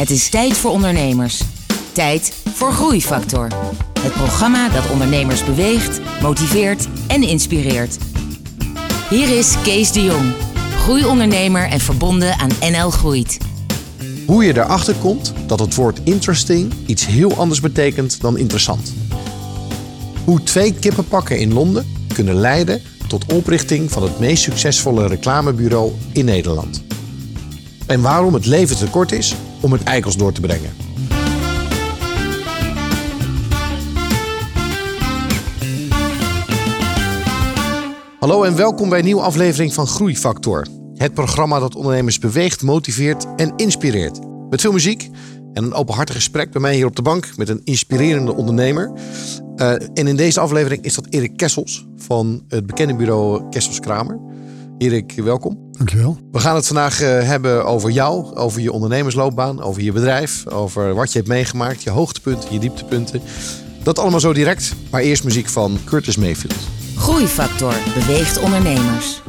Het is tijd voor ondernemers. Tijd voor Groeifactor. Het programma dat ondernemers beweegt, motiveert en inspireert. Hier is Kees de Jong, groeiondernemer en verbonden aan NL Groeit. Hoe je erachter komt dat het woord interesting iets heel anders betekent dan interessant. Hoe twee kippenpakken in Londen kunnen leiden tot oprichting van het meest succesvolle reclamebureau in Nederland. En waarom het leven te kort is om het eikels door te brengen. Hallo en welkom bij een nieuwe aflevering van Groeifactor. Het programma dat ondernemers beweegt, motiveert en inspireert. Met veel muziek en een openhartig gesprek bij mij hier op de bank met een inspirerende ondernemer. Uh, en in deze aflevering is dat Erik Kessels van het bekende bureau Kessels Kramer. Erik, welkom. Dankjewel. We gaan het vandaag uh, hebben over jou, over je ondernemersloopbaan, over je bedrijf, over wat je hebt meegemaakt, je hoogtepunten, je dieptepunten. Dat allemaal zo direct, maar eerst muziek van Curtis Mayfield. Groeifactor beweegt ondernemers.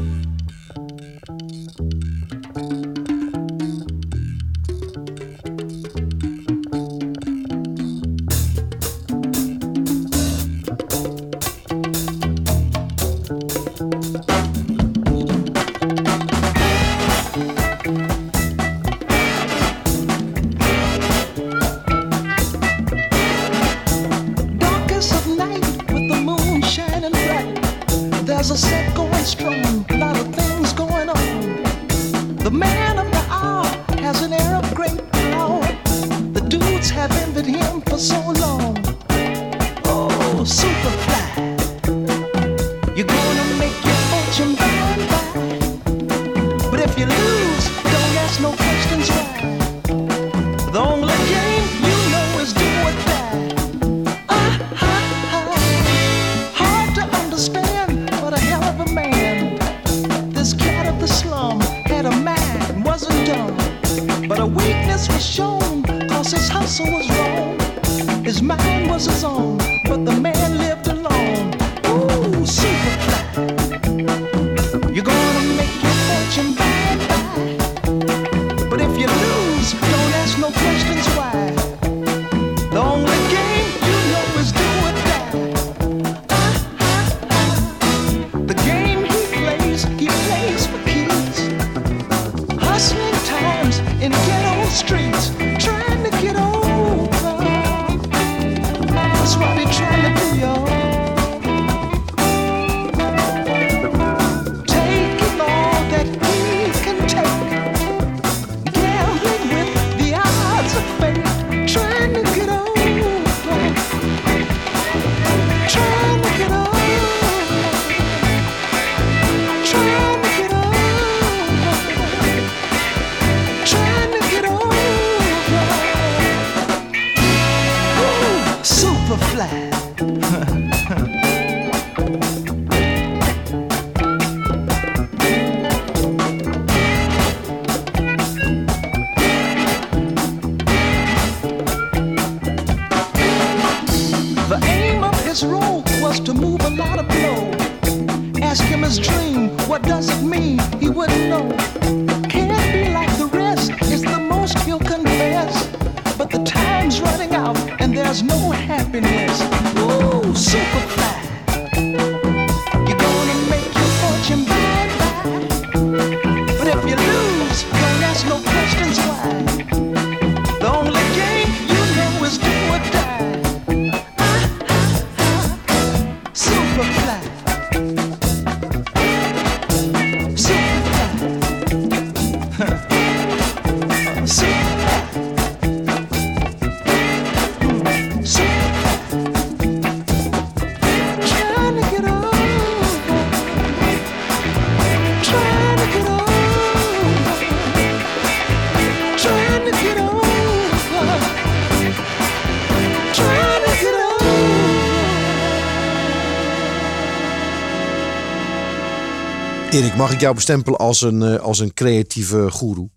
Erik, mag ik jou bestempelen als een, eh, als een creatieve goeroe?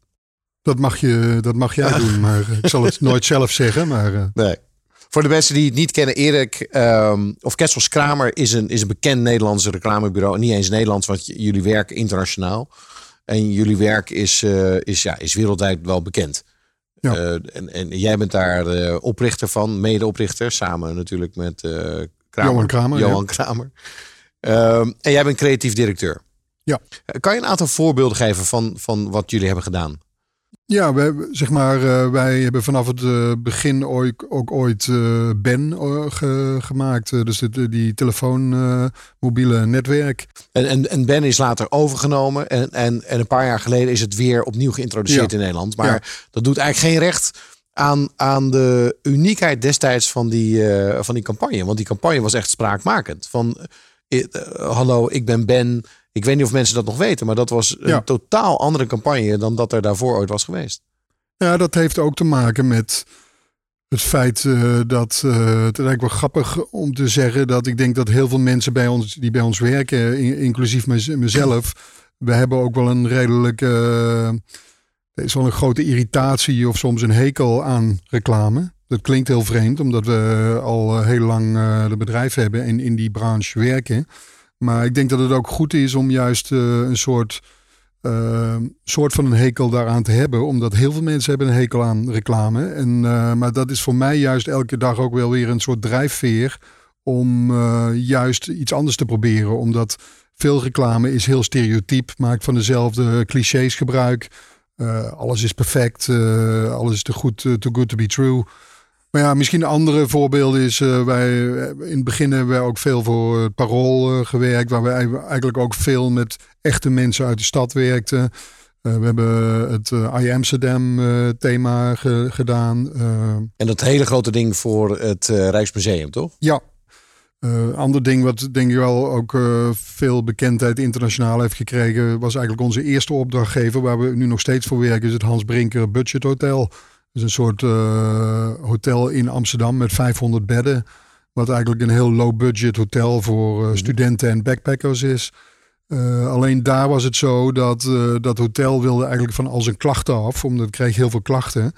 Dat mag, je, dat mag jij doen, maar ik zal het nooit zelf zeggen. Maar eh, Nee. Voor de mensen die het niet kennen, Erik ehm, of Kessels Kramer is een, is een bekend Nederlandse reclamebureau. Niet eens Nederlands, want jullie werken internationaal. En jullie werk is, eh, is, ja, is wereldwijd wel bekend. Ja. En, en jij bent daar oprichter van, medeoprichter, samen natuurlijk met Kramer, Johan Kramer, Johan Kramer. Ehm, en jij bent creatief directeur. Ja. Eh, Kan je een aantal voorbeelden geven van, van wat jullie hebben gedaan? Ja, wij, zeg maar, eh, wij hebben vanaf het eh, begin ooit, ook ooit Ben ge- gemaakt. Dus de, die telefoon, mobiele netwerk. En, en, en Ben is later overgenomen. En, en, en een paar jaar geleden is het weer opnieuw geïntroduceerd Ja. in Nederland. Maar Ja. dat doet eigenlijk geen recht aan, aan de uniekheid destijds van die, van die campagne. Want die campagne was echt spraakmakend. Van hallo, ik ben Ben. Ik weet niet of mensen dat nog weten. Maar dat was een Ja. totaal andere campagne dan dat er daarvoor ooit was geweest. Ja, dat heeft ook te maken met het feit eh, dat eh, het eigenlijk wel grappig om te zeggen dat ik denk dat heel veel mensen bij ons die bij ons werken, in- inclusief mez- mezelf, we hebben ook wel een redelijk, eh, er is wel een grote irritatie of soms een hekel aan reclame. Dat klinkt heel vreemd, omdat we al eh, heel lang de bedrijf hebben en in die branche werken. Maar ik denk dat het ook goed is om juist eh, een soort eh, soort van een hekel daaraan te hebben. Omdat heel veel mensen hebben een hekel aan reclame. En, eh, maar dat is voor mij juist elke dag ook wel weer een soort drijfveer. Om eh, juist iets anders te proberen. Omdat veel reclame is heel stereotyp. Maakt van dezelfde clichés gebruik. Alles is perfect. alles is te goed, too good to be true. Maar ja, misschien een andere voorbeeld is, eh, wij, in het begin hebben wij ook veel voor het Parool eh, gewerkt, waar we ei- eigenlijk ook veel met echte mensen uit de stad werkten. Eh, we hebben het eh, I Amsterdam eh, thema ge- gedaan. Eh, En dat hele grote ding voor het eh, Rijksmuseum, toch? ja. Eh ander ding wat denk ik wel ook eh, veel bekendheid internationaal heeft gekregen, was eigenlijk onze eerste opdrachtgever, waar we nu nog steeds voor werken, is het Hans Brinker Budget Hotel. Is een soort eh, hotel in Amsterdam met 500 bedden. Wat eigenlijk een heel low budget hotel voor eh, studenten en backpackers is. Eh, alleen daar was het zo dat dat hotel wilde eigenlijk van al zijn klachten af, omdat het kreeg heel veel klachten.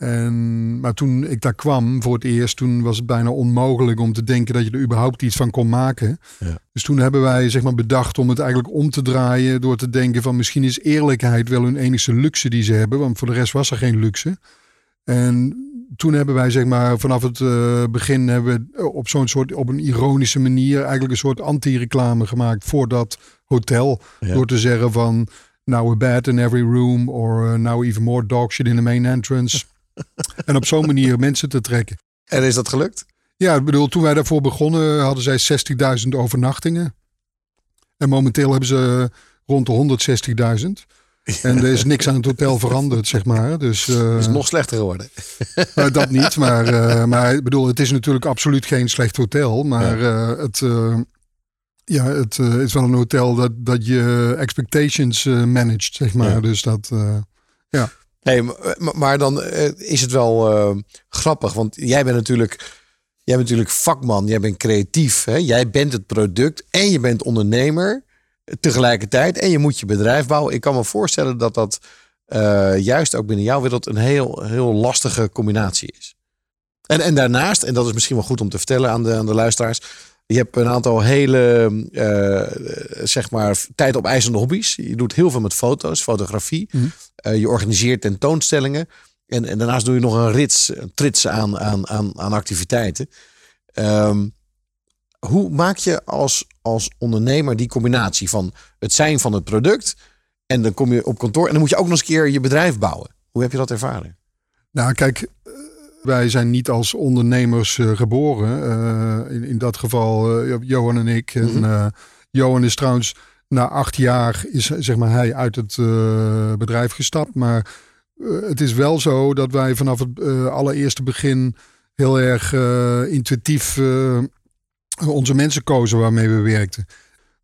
En, maar toen ik daar kwam voor het eerst, toen was het bijna onmogelijk om te denken dat je er überhaupt iets van kon maken. Ja. Dus toen hebben wij zeg maar bedacht om het eigenlijk om te draaien door te denken van misschien is eerlijkheid wel hun enige luxe die ze hebben, want voor de rest was er geen luxe. En toen hebben wij zeg maar vanaf het eh, begin hebben we op zo'n soort op een ironische manier eigenlijk een soort anti-reclame gemaakt voor dat hotel Ja. door te zeggen van now a bed in every room or uh, now even more dog shit in the main entrance. En op zo'n manier mensen te trekken. En is dat gelukt? Ja, ik bedoel, toen wij daarvoor begonnen hadden zij 60.000 overnachtingen. En momenteel hebben ze rond de 160.000. En er is niks aan het hotel veranderd, zeg maar. Dus eh, is nog slechter geworden. nou, dat niet. Maar, eh, maar ik bedoel, het is natuurlijk absoluut geen slecht hotel. Maar eh, het, eh, ja, het eh, is wel een hotel dat, dat je expectations eh, managt, zeg maar. Ja. Dus dat, eh, Hey, maar, dan eh, is het wel eh, grappig, want jij bent natuurlijk, jij bent natuurlijk vakman, jij bent creatief, hè? jij bent het product en je bent ondernemer tegelijkertijd en je moet je bedrijf bouwen. Ik kan me voorstellen dat dat eh, juist ook binnen jouw wereld een heel, heel lastige combinatie is. En, en daarnaast, en dat is misschien wel goed om te vertellen aan de, aan de luisteraars, je hebt een aantal hele, eh, zeg maar, tijd op eisende hobby's. Je doet heel veel met foto's, fotografie. Mhm. Eh, je organiseert tentoonstellingen. En, en daarnaast doe je nog een rits, een trits aan, aan, aan, aan activiteiten. Ehm, hoe maak je als, als ondernemer die combinatie van het zijn van het product en dan kom je op kantoor en dan moet je ook nog eens een keer je bedrijf bouwen. Hoe heb je dat ervaren? Nou, kijk, wij zijn niet als ondernemers eh, geboren. Eh, in, in dat geval eh, Johan en ik. En, Mhm. Johan is trouwens na acht jaar is zeg maar hij uit het bedrijf gestapt. Maar het is wel zo dat wij vanaf het allereerste begin heel erg intuïtief onze mensen kozen waarmee we werkten.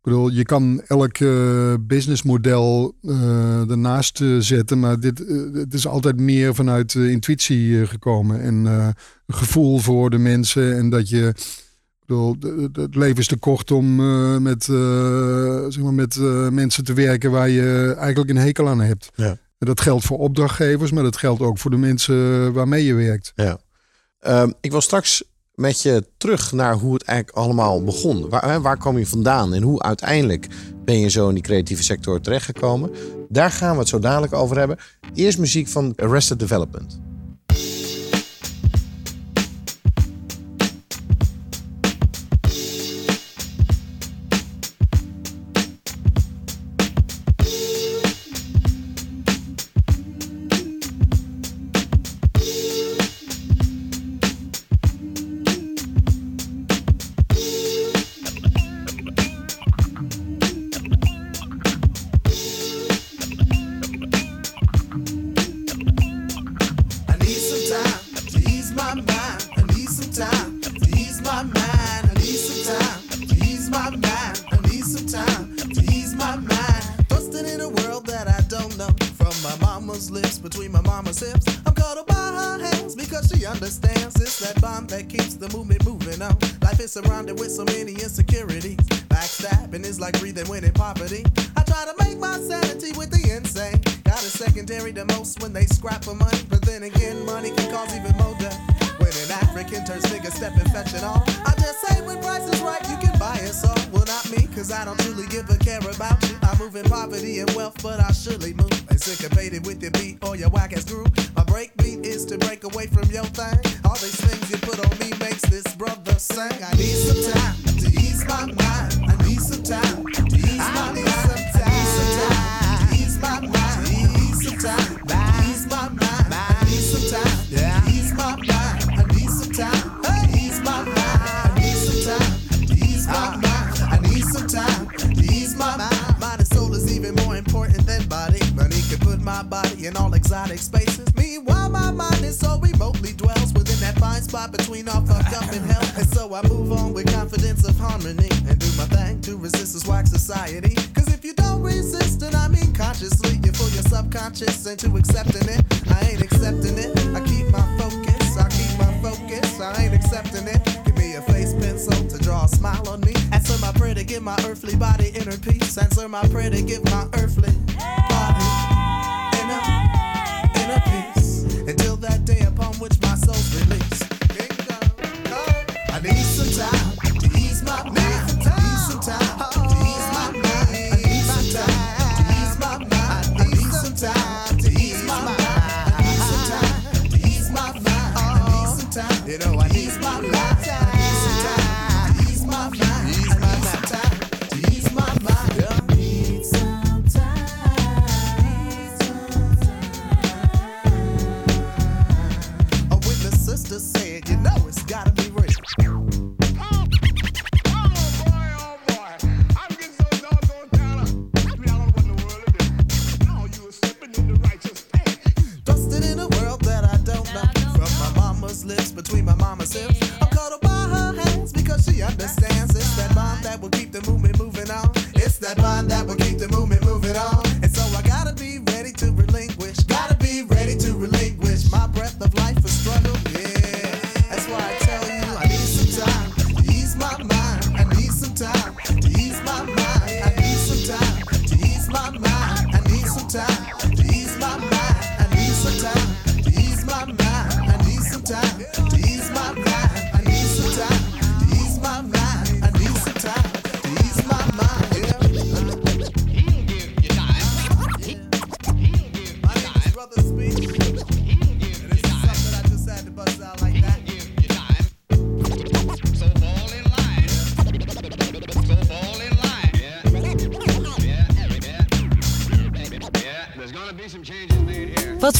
Bedoel, je kan elk eh, businessmodel eh ernaast eh, zetten, maar dit het is altijd meer vanuit intuïtie gekomen en een gevoel voor de mensen en dat je, ik bedoel, het leven is te kort om met, zeg maar met mensen te werken waar je eigenlijk een hekel aan hebt. Ja. Dat geldt voor opdrachtgevers, maar dat geldt ook voor de mensen waarmee je werkt. Ja. Ehm, ik wil straks met je terug naar hoe het eigenlijk allemaal begon. Waar, waar kwam je vandaan en hoe uiteindelijk ben je zo in die creatieve sector terechtgekomen? Daar gaan we het zo dadelijk over hebben. Eerst muziek van Arrested Development. accepting it. Give me a face pencil to draw a smile on me. Answer my prayer to give my earthly body inner peace. Answer my prayer to give my earthly. Hey!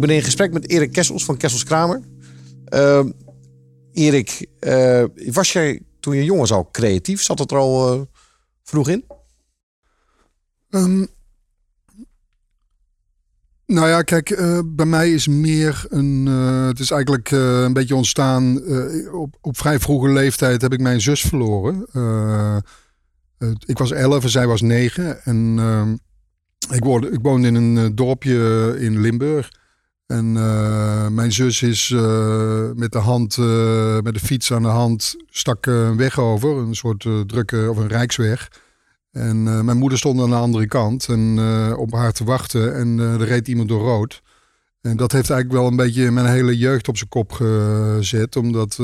Ik ben in gesprek met Erik Kessels van Kessels Kramer. Ehm, Erik, eh, was jij toen je jong was al creatief? Zat het er al eh, vroeg in? Ehm, nou ja, kijk, eh, bij mij is meer een. het is eigenlijk een beetje ontstaan. op, op vrij vroege leeftijd heb ik mijn zus verloren. Ik was elf en zij was negen. En ehm, ik, woonde, in een dorpje in Limburg. En eh, mijn zus is eh, met de hand, eh, met de fiets aan de hand, stak een weg over. Een soort drukke of een rijksweg. En mijn moeder stond aan de andere kant en op haar te wachten. En er reed iemand door rood. En dat heeft eigenlijk wel een beetje mijn hele jeugd op zijn kop gezet. Omdat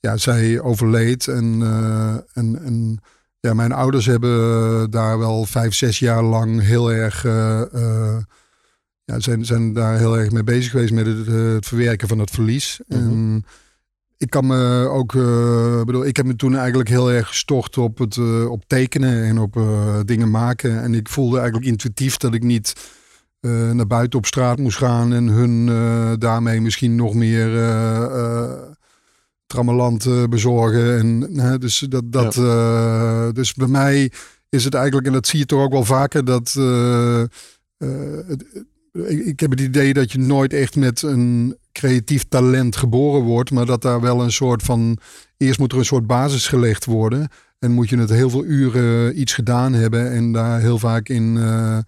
ja, zij overleed. En, en, en ja, mijn ouders hebben daar wel vijf, zes jaar lang heel erg... ja, zijn, zijn daar heel erg mee bezig geweest met het, eh, het verwerken van het verlies. En ik kan me ook, eh, bedoel, ik heb me toen eigenlijk heel erg gestort op het eh, op tekenen en op dingen maken. En ik voelde eigenlijk intuïtief dat ik niet naar buiten op straat moest gaan en hun daarmee misschien nog meer trammeland bezorgen. En, hè, dus, dat, dat, dus bij mij is het eigenlijk, en dat zie je toch ook wel vaker, dat het, ik, heb het idee dat je nooit echt met een creatief talent geboren wordt, maar dat daar wel een soort van. Eerst moet er een soort basis gelegd worden. En moet je het heel veel uren iets gedaan hebben en daar heel vaak in. eh,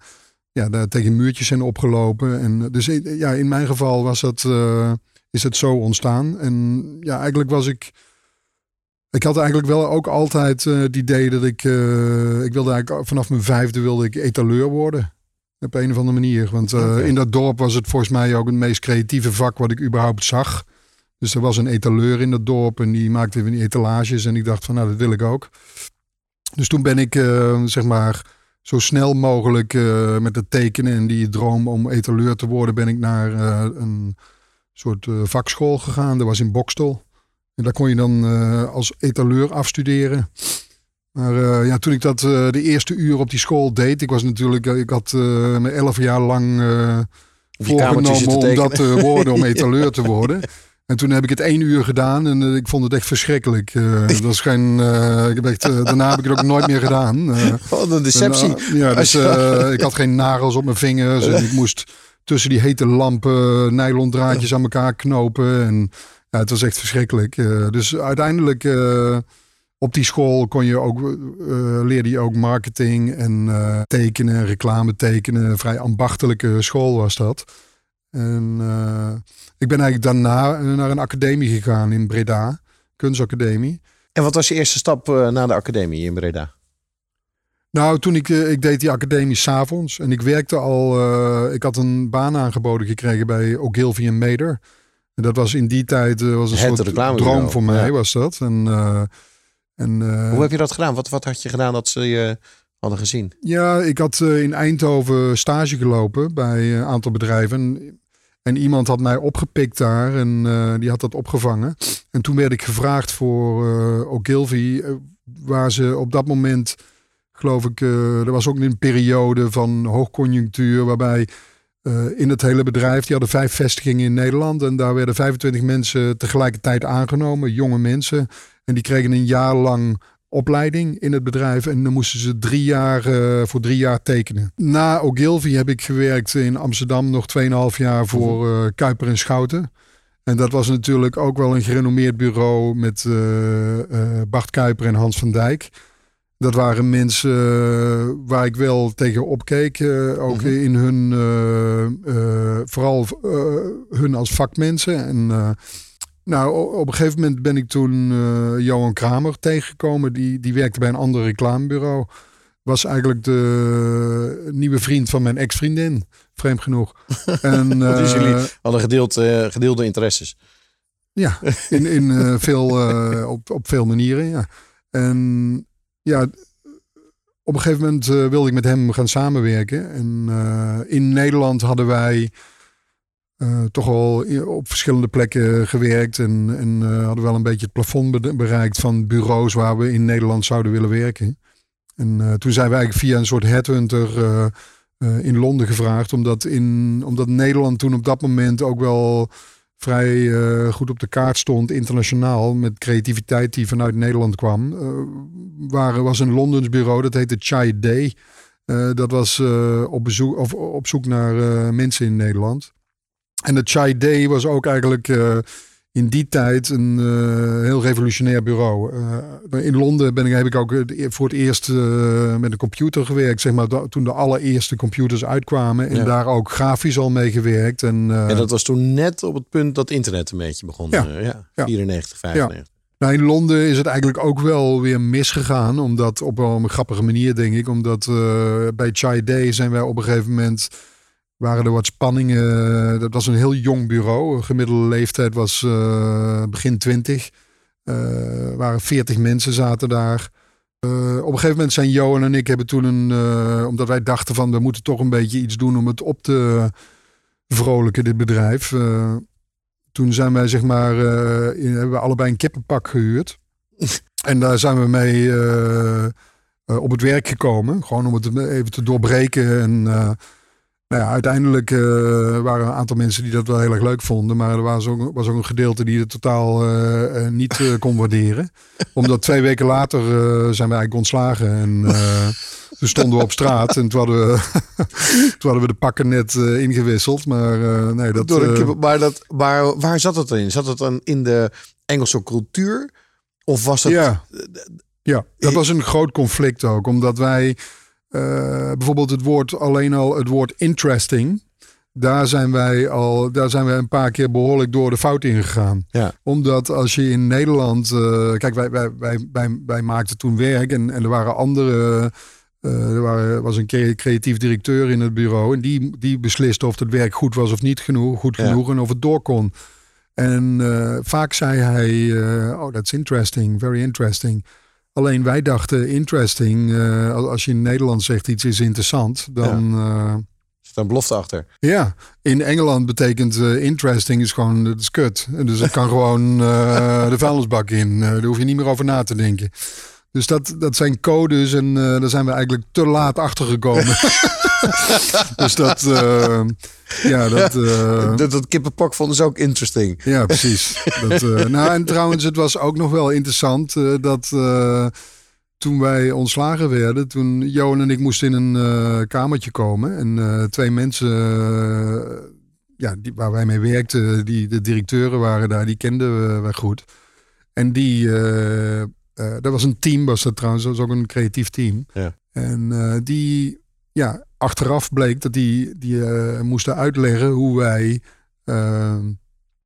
ja, daar tegen muurtjes zijn opgelopen. En dus eh, ja, in mijn geval was dat, eh, is het zo ontstaan. En ja, eigenlijk was ik. Ik had eigenlijk wel ook altijd eh, het idee dat ik. eh, ik wilde eigenlijk vanaf mijn vijfde wilde ik etaleur worden. Op een of andere manier. Want eh, in dat dorp was het volgens mij ook het meest creatieve vak wat ik überhaupt zag. Dus er was een etaleur in dat dorp en die maakte van die etalages. En ik dacht van nou, dat wil ik ook. Dus toen ben ik eh, zeg maar zo snel mogelijk eh, met het tekenen en die droom om etaleur te worden, ben ik naar een soort vakschool gegaan. Dat was in Bokstel. En daar kon je dan als etaleur afstuderen. Maar eh, ja, toen ik dat eh, de eerste uur op die school deed, ik was natuurlijk, eh, ik had me elf jaar lang voorgenomen om dat te worden, om etaleur te worden. En toen heb ik het één uur gedaan en ik vond het echt verschrikkelijk. Dat was geen, ik heb echt, daarna heb ik het ook nooit meer gedaan. Eh, Wat een deceptie. en, ja, dus ik had geen nagels op mijn vingers. En ik moest tussen die hete lampen nylon draadjes aan elkaar knopen. En ja, het was echt verschrikkelijk. Dus uiteindelijk op die school kon je ook, eh, leerde je ook marketing en eh, tekenen, reclame tekenen. Een vrij ambachtelijke school was dat. En eh, ik ben eigenlijk daarna naar een academie gegaan in Breda, kunstacademie. En wat was je eerste stap eh, na de academie in Breda? Nou, toen ik, ik deed die academie s'avonds en ik werkte al, ik had een baan aangeboden gekregen bij Ogilvy Mader. En dat was in die tijd was een Het soort droom voor mij, ja. was dat. En, en, eh, Hoe heb je dat gedaan? Wat, wat had je gedaan dat ze je hadden gezien? Ja, ik had eh, in Eindhoven stage gelopen bij een aantal bedrijven. En iemand had mij opgepikt daar en eh, die had dat opgevangen. En toen werd ik gevraagd voor eh Ogilvy, eh, waar ze op dat moment, geloof ik, eh, er was ook een periode van hoogconjunctuur waarbij eh, in het hele bedrijf, die hadden vijf vestigingen in Nederland en daar werden 25 mensen tegelijkertijd aangenomen, jonge mensen. En die kregen een jaar lang opleiding in het bedrijf. En dan moesten ze drie jaar, eh, voor drie jaar tekenen. Na Ogilvy heb ik gewerkt in Amsterdam nog 2,5 jaar voor eh, Kuiper en Schouten. En dat was natuurlijk ook wel een gerenommeerd bureau met eh, Bart Kuiper en Hans van Dijk. Dat waren mensen waar ik wel tegen opkeek. ook in hun, vooral hun als vakmensen. En nou, op een gegeven moment ben ik toen eh, Johan Kramer tegengekomen. Die, die werkte bij een ander reclamebureau. Was eigenlijk de nieuwe vriend van mijn ex-vriendin. Vreemd genoeg. En, Dus eh, jullie hadden gedeeld, eh, gedeelde interesses. ja, in, in eh, veel, eh, op, op veel manieren. Ja. En ja, op een gegeven moment eh, wilde ik met hem gaan samenwerken. En eh, in Nederland hadden wij eh, toch al op verschillende plekken gewerkt. En, en eh, hadden wel een beetje het plafond be- bereikt van bureaus waar we in Nederland zouden willen werken. En eh, toen zijn we eigenlijk via een soort headhunter in Londen gevraagd. Omdat, in, omdat Nederland toen op dat moment ook wel vrij goed op de kaart stond internationaal. Met creativiteit die vanuit Nederland kwam. Was een Londens bureau, dat heette Chai Day. Dat was op, bezoek, of, op zoek naar mensen in Nederland. En de Chai Day was ook eigenlijk eh, in die tijd een eh, heel revolutionair bureau. Eh, in Londen ben ik, heb ik ook eh, voor het eerst met een computer gewerkt. Zeg maar, toen de allereerste computers uitkwamen. En Ja. daar ook grafisch al mee gewerkt. En, En dat was toen net op het punt dat internet een beetje begon. Ja. eh, ja. Ja. 94, 95. Nou, in Londen is het eigenlijk ook wel weer misgegaan. Omdat op wel een grappige manier, denk ik. Omdat bij Chai Day zijn wij op een gegeven moment. Waren er wat spanningen. Dat was een heel jong bureau. De gemiddelde leeftijd was eh, begin 20. Er waren 40 mensen zaten daar. Eh, op een gegeven moment zijn Johan en ik hebben toen een. eh, omdat wij dachten van we moeten toch een beetje iets doen om het op te vrolijken, dit bedrijf. Eh, toen zijn wij zeg maar, eh, in, hebben we allebei een kippenpak gehuurd. en daar zijn we mee eh, eh, op het werk gekomen. Gewoon om het even te doorbreken. En eh, nou ja, uiteindelijk eh, waren er een aantal mensen die dat wel heel erg leuk vonden. Maar er was ook, was ook een gedeelte die het totaal eh, eh, niet kon waarderen. Omdat twee weken later zijn we eigenlijk ontslagen. En toen stonden we op straat. En toen hadden we, toen hadden we de pakken net ingewisseld. Maar nee, dat... Door maar dat, maar waar zat het dan in? Zat het dan in de Engelse cultuur? Of was dat... Ja. ja, dat was een groot conflict ook. Omdat wij bijvoorbeeld het woord alleen al het woord interesting. Daar zijn wij al, daar zijn wij een paar keer behoorlijk door de fout in gegaan. Ja. Omdat als je in Nederland, eh, kijk, wij, wij, wij, wij, wij maakten toen werk en, en er waren andere. eh, er waren, was een cre- creatief directeur in het bureau en die, die besliste of het werk goed was of niet genoeg, goed Ja. genoeg en of het door kon. En eh, vaak zei hij, eh, oh, that's interesting, very interesting. Alleen wij dachten interesting, eh, als- je in Nederland zegt iets is interessant, dan ja, Zit er een belofte achter? ja. in Engeland betekent eh, interesting is gewoon, dat is kut. Dus het kan gewoon eh, de vuilnisbak in, Eh, daar hoef je niet meer over na te denken. Dus dat, dat zijn codes en eh, daar zijn we eigenlijk te laat achter gekomen. dus dat, eh, ja, dat... eh, dat, dat kippenpak vonden ze ook interesting. ja, precies. Dat, nou, en trouwens, het was ook nog wel interessant dat toen wij ontslagen werden, toen Johan en ik moesten in een kamertje komen. En twee mensen ja, die, waar wij mee werkten, die, de directeuren waren daar, die kenden we, wij goed. En die, eh, dat was een team, was dat trouwens, dat was ook een creatief team. Ja. En eh, die, ja, achteraf bleek dat die, die eh, moesten uitleggen hoe wij eh,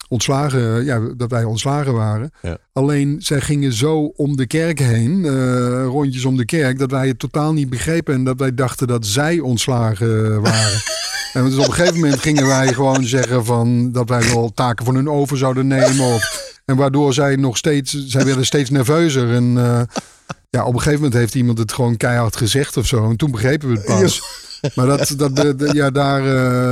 ontslagen, ja, dat wij ontslagen waren. Ja. Alleen zij gingen zo om de kerk heen, rondjes om de kerk, dat wij het totaal niet begrepen en dat wij dachten dat zij ontslagen waren. en dus op een gegeven moment gingen wij gewoon zeggen van dat wij wel taken van hun over zouden nemen. Of, en waardoor zij nog steeds, zij werden steeds nerveuzer. En eh, ja, op een gegeven moment heeft iemand het gewoon keihard gezegd of zo. En toen begrepen we het pas. Maar dat, dat, de, de- ja, daar,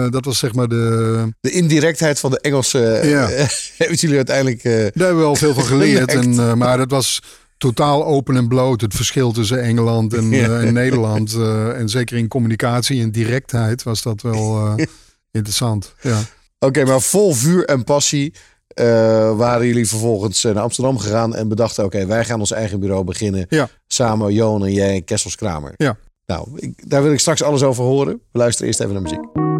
eh, dat was zeg maar de. De indirectheid van de Engelse... Ja. hebben jullie uiteindelijk... eh, Daar hebben we wel veel van geleerd. En, eh, maar dat was totaal open en bloot. Het verschil tussen Engeland en, Ja. eh, en Nederland. eh, en zeker in communicatie en directheid was dat wel eh, interessant. Ja. Oké, maar vol vuur en passie eh, waren jullie vervolgens naar Amsterdam gegaan en bedachten: oké, wij gaan ons eigen bureau beginnen. Ja. Samen, Johan en jij en Kessels Kramer. Ja. Nou, ik, daar wil ik straks alles over horen. We luisteren eerst even naar muziek.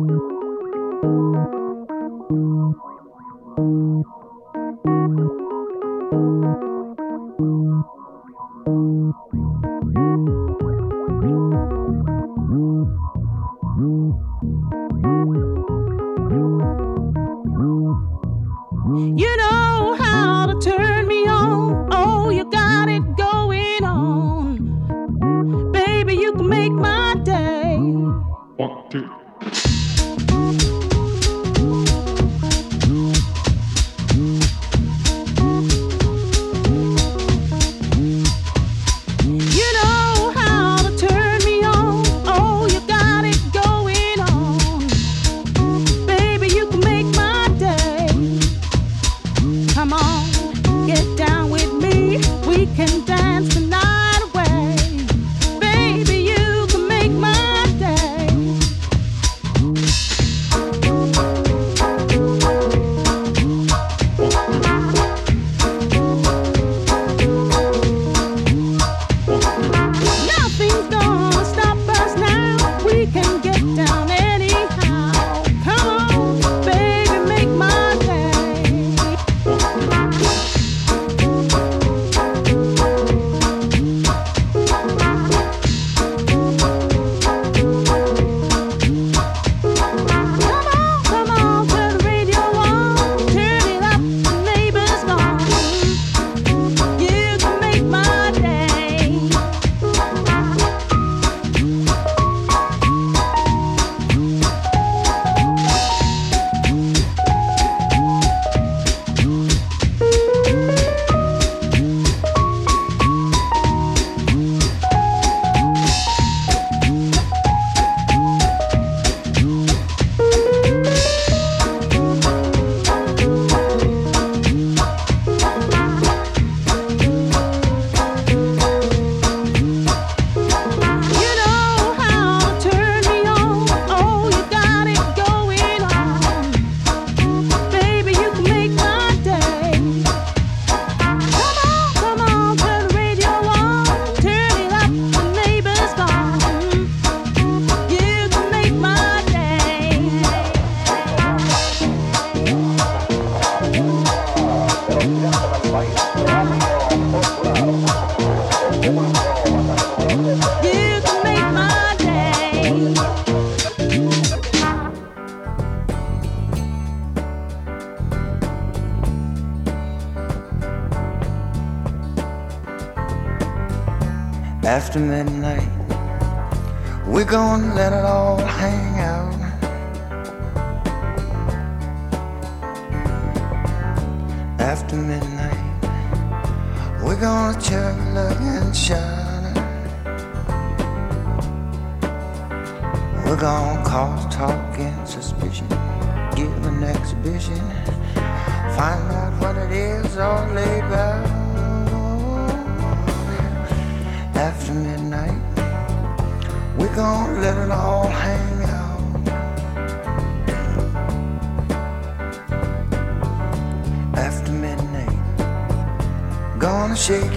You know how to turn me on. Oh, you got it going on. Baby, you can make my day. You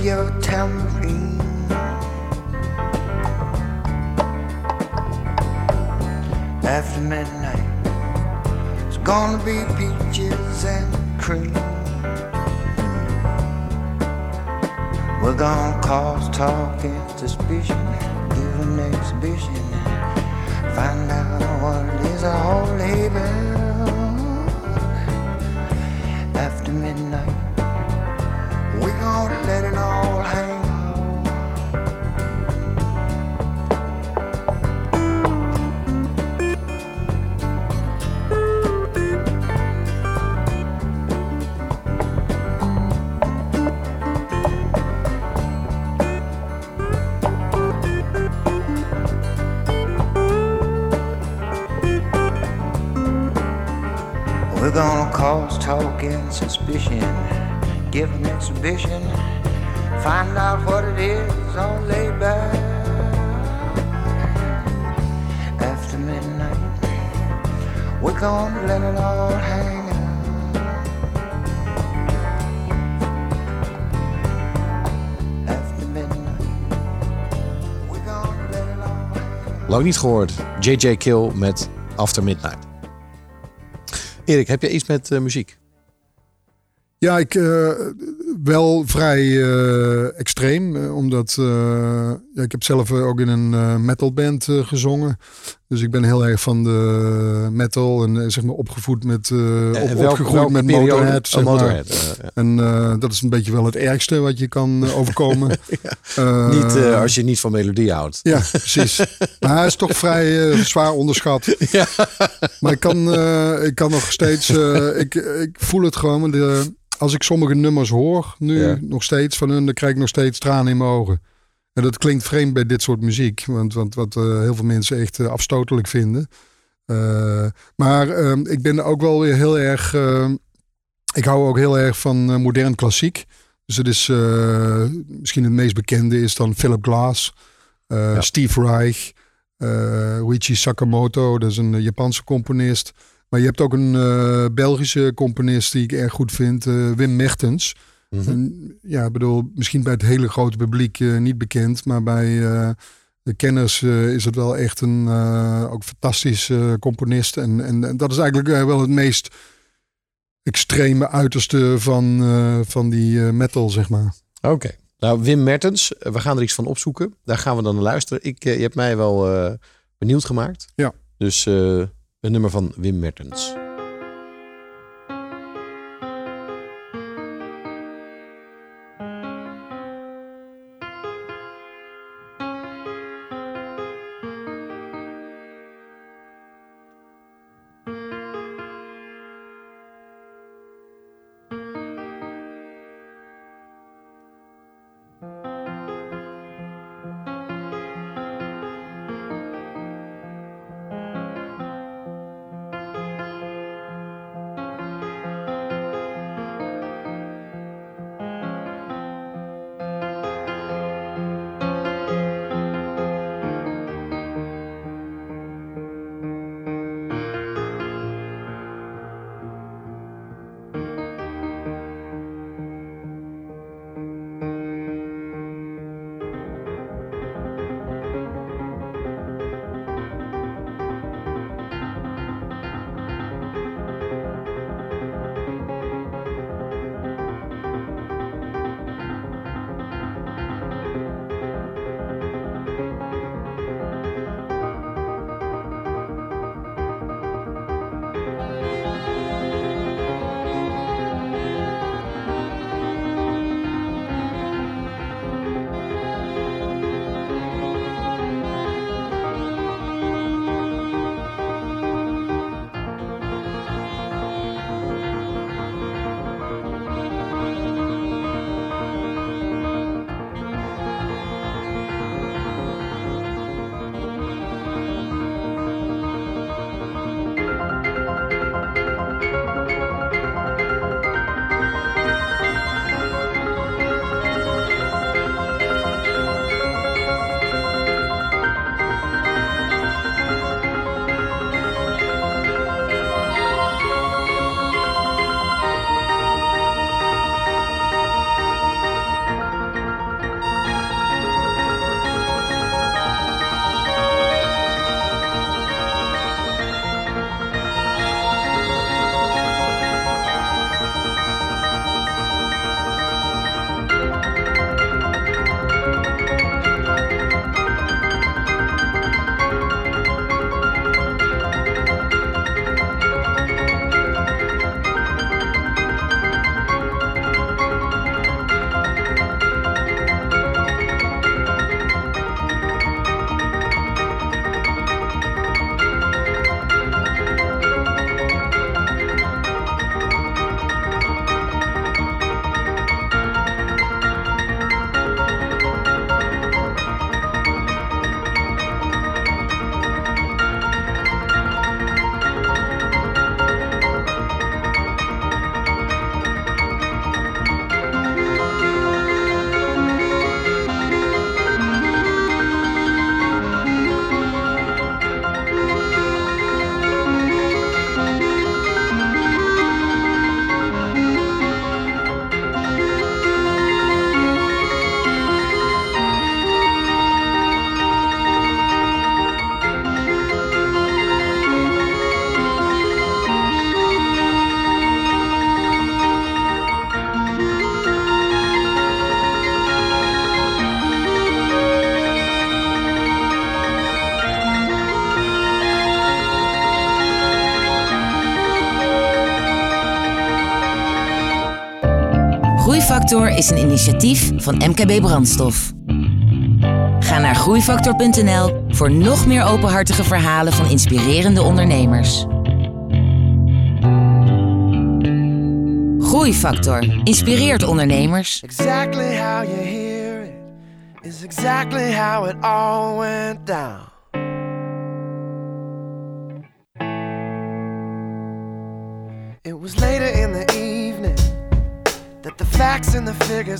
your tambourine. After midnight, it's gonna be peaches and cream. We're gonna cause talk and suspicion, give an exhibition, find out what is all about. After We're gonna cause talk and suspicion, give an exhibition, find out what it is laid back. After midnight, we're gonna let it all hang out. After midnight, we're gonna let it all out. Lang niet gehoord. JJ Kill met After Midnight. Erik, heb je iets met eh, muziek? Ja, ik eh, wel vrij eh, extreem. eh, omdat ja, ik heb zelf ook in een metalband gezongen. Dus ik ben heel erg van de metal en zeg maar opgevoed met, op- opgegroeid met? Motorhead. Oh, Zeg. Motorhead, ja. En dat is een beetje wel het ergste wat je kan overkomen. Niet als je niet van melodie houdt. Ja, precies. Maar hij is toch vrij zwaar onderschat. Maar ik kan, ik kan nog steeds... ik, ik voel het gewoon. eh, als ik sommige nummers hoor, nu Ja. nog steeds van hun... dan krijg ik nog steeds tranen in mijn ogen. En dat klinkt vreemd bij dit soort muziek. Want, want wat eh, heel veel mensen echt eh, afstotelijk vinden. Eh, maar eh, ik ben ook wel weer heel erg... eh, ik hou ook heel erg van modern klassiek. Dus het is misschien het meest bekende is dan Philip Glass, Ja. Steve Reich, Ruichi Sakamoto, dat is een Japanse componist. Maar je hebt ook een eh, Belgische componist die ik erg goed vind, eh, Wim Mertens. Mhm. En, ja, ik bedoel, misschien bij het hele grote publiek eh, niet bekend, maar bij de kenners is het wel echt een ook fantastisch componist. En, en, en dat is eigenlijk wel het meest extreme uiterste van, van die metal, zeg maar. Oké. Nou, Wim Mertens, we gaan er iets van opzoeken. Daar gaan we dan naar luisteren. Ik, je hebt mij wel benieuwd gemaakt. Ja. Dus een nummer van Wim Mertens. Groeifactor is een initiatief van MKB Brandstof. Ga naar groeifactor.nl voor nog meer openhartige verhalen van inspirerende ondernemers. Groeifactor inspireert ondernemers. Exactly how you hear it is exactly how it all went down.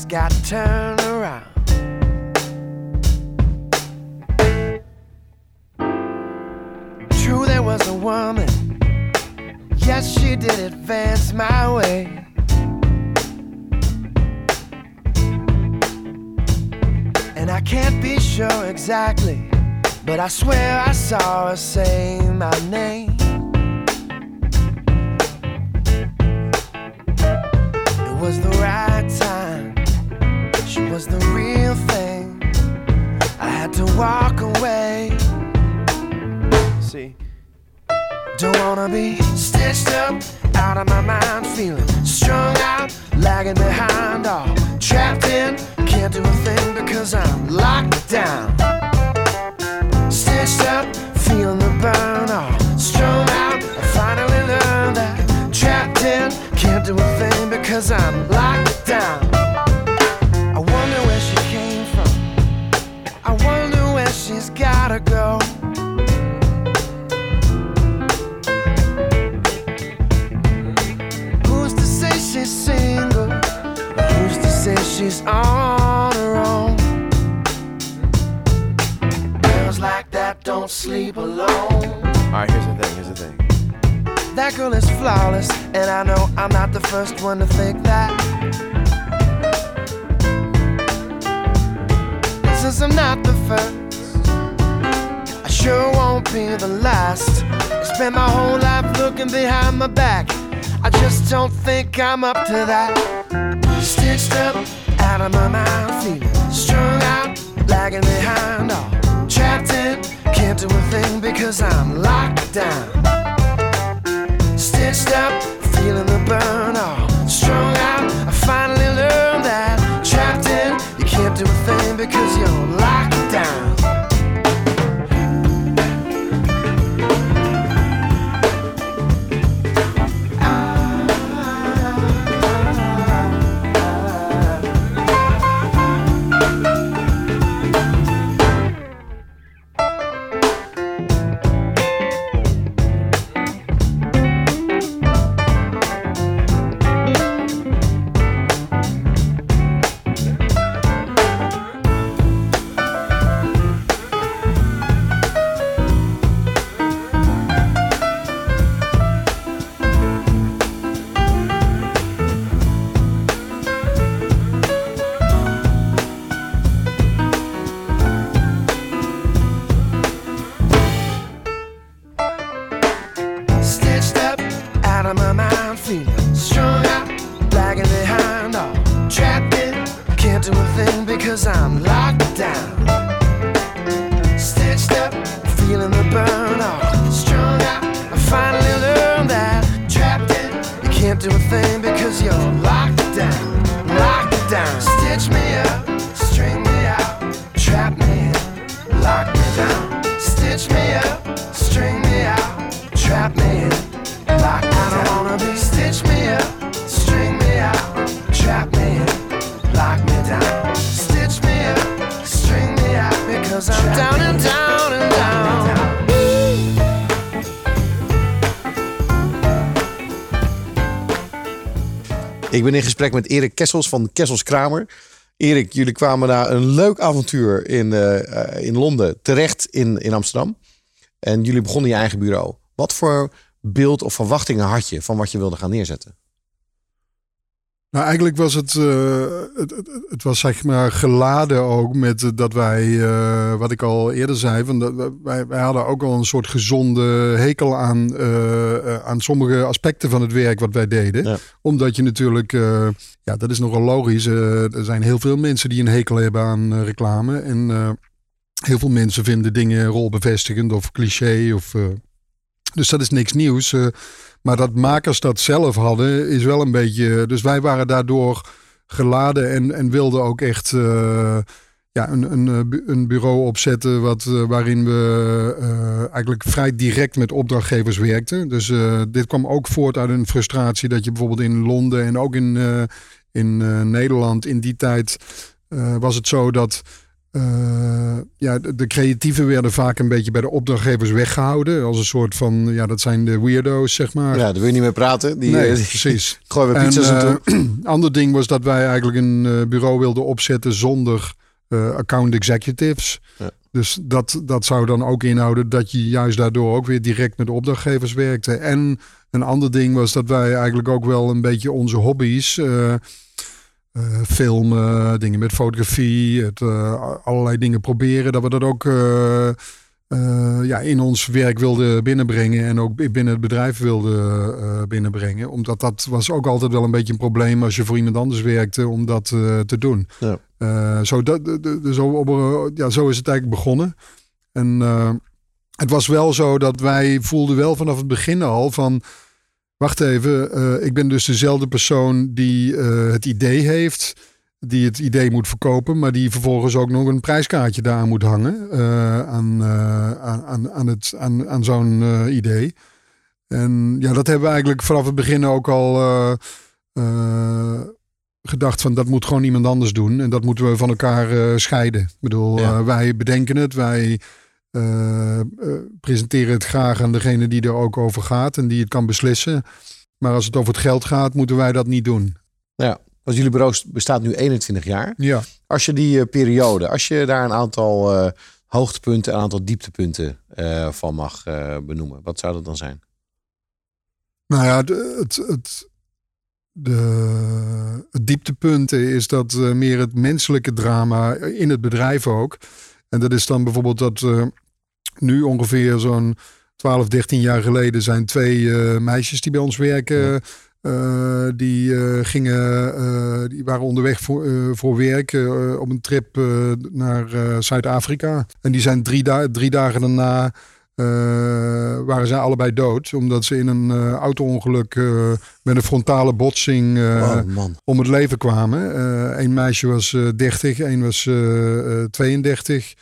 Got turned around. True, there was a woman. Yes, she did advance my way. And I can't be sure exactly, but I swear I saw her say my name. Walk away. See, don't wanna be stitched up, out of my mind, feeling strung out, lagging behind, all trapped in. Can't do a thing because I'm locked down. Stitched up, feeling the burn, all strung out. I finally learned that trapped in. Can't do a thing because I'm locked down. Gotta go. Who's to say she's single? Who's to say she's on her own? Girls like that don't sleep alone. Alright, here's the thing, here's the thing. That girl is flawless, and I know I'm not the first one to think that. Since I'm not the first, sure won't be the last. I spent my whole life looking behind my back. I just don't think I'm up to that. Stitched up, out of my mind, feeling strung out, lagging behind, all trapped in. Can't do a thing because I'm locked down. Stitched up, feeling the burn, all strung out. I finally learned that trapped in, you can't do a thing because you're locked down. Ben in gesprek met Erik Kessels van Kessels Kramer. Erik, jullie kwamen na een leuk avontuur in, eh, eh, in Londen terecht in, in Amsterdam. En jullie begonnen je eigen bureau. Wat voor beeld of verwachtingen had je van wat je wilde gaan neerzetten? Nou, eigenlijk was het, eh, het, het, het was zeg maar geladen ook met eh, dat wij, eh, wat ik al eerder zei, van dat, wij, wij hadden ook al een soort gezonde hekel aan, aan sommige aspecten van het werk wat wij deden. Ja. Omdat je natuurlijk, ja, dat is nogal logisch. er zijn heel veel mensen die een hekel hebben aan reclame. En heel veel mensen vinden dingen rolbevestigend of cliché. Of, dus dat is niks nieuws. Maar dat makers dat zelf hadden, is wel een beetje. Dus wij waren daardoor geladen en, en wilden ook echt eh, ja, een, een, eh, een bureau opzetten wat, eh, waarin we eigenlijk vrij direct met opdrachtgevers werkten. Dus dit kwam ook voort uit een frustratie dat je bijvoorbeeld in Londen en ook in, in Nederland in die tijd was het zo dat eh, ja, de, de creatieven werden vaak een beetje bij de opdrachtgevers weggehouden. Als een soort van, ja, dat zijn de weirdo's, zeg maar. Ja, daar wil je niet meer praten. Die, nee, eh, die precies. gooien we pizza's En, eh, ander ding was dat wij eigenlijk een bureau wilden opzetten zonder account executives. Ja. Dus dat, dat zou dan ook inhouden dat je juist daardoor ook weer direct met de opdrachtgevers werkte. En een ander ding was dat wij eigenlijk ook wel een beetje onze hobby's. Eh, filmen, dingen met fotografie, het, eh, allerlei dingen proberen. Dat we dat ook eh, ja, in ons werk wilden binnenbrengen en ook binnen het bedrijf wilden binnenbrengen. Omdat dat was ook altijd wel een beetje een probleem als je voor iemand anders werkte om dat te doen. Ja. Zo, dat, zo, op, ja, zo is het eigenlijk begonnen. En het was wel zo dat wij voelden wel vanaf het begin al van... Wacht even, eh, ik ben dus dezelfde persoon die eh, het idee heeft, die het idee moet verkopen, maar die vervolgens ook nog een prijskaartje daar moet hangen eh, aan, aan, aan, het, aan, aan zo'n idee. En ja, dat hebben we eigenlijk vanaf het begin ook al gedacht van dat moet gewoon iemand anders doen en dat moeten we van elkaar scheiden. Ik bedoel, Ja. wij bedenken het, wij eh, presenteren het graag aan degene die er ook over gaat en die het kan beslissen. Maar als het over het geld gaat, moeten wij dat niet doen. Ja, want jullie bureau bestaat nu 21 jaar. Ja. Als je die eh, periode, als je daar een aantal hoogtepunten, een aantal dieptepunten van mag benoemen, wat zou dat dan zijn? Nou ja, de- het, het, de, het dieptepunt is dat meer het menselijke drama in het bedrijf ook. En dat is dan bijvoorbeeld dat nu ongeveer zo'n 12, 13 jaar geleden zijn twee eh, meisjes die bij ons werken. eh, die, eh, gingen, die waren onderweg voor, voor werk op een trip naar Zuid-Afrika. En die zijn drie, da- drie dagen daarna waren zij allebei dood. Omdat ze in een auto-ongeluk met een frontale botsing oh om het leven kwamen. Eén meisje was eh 30, één was eh, eh, 32.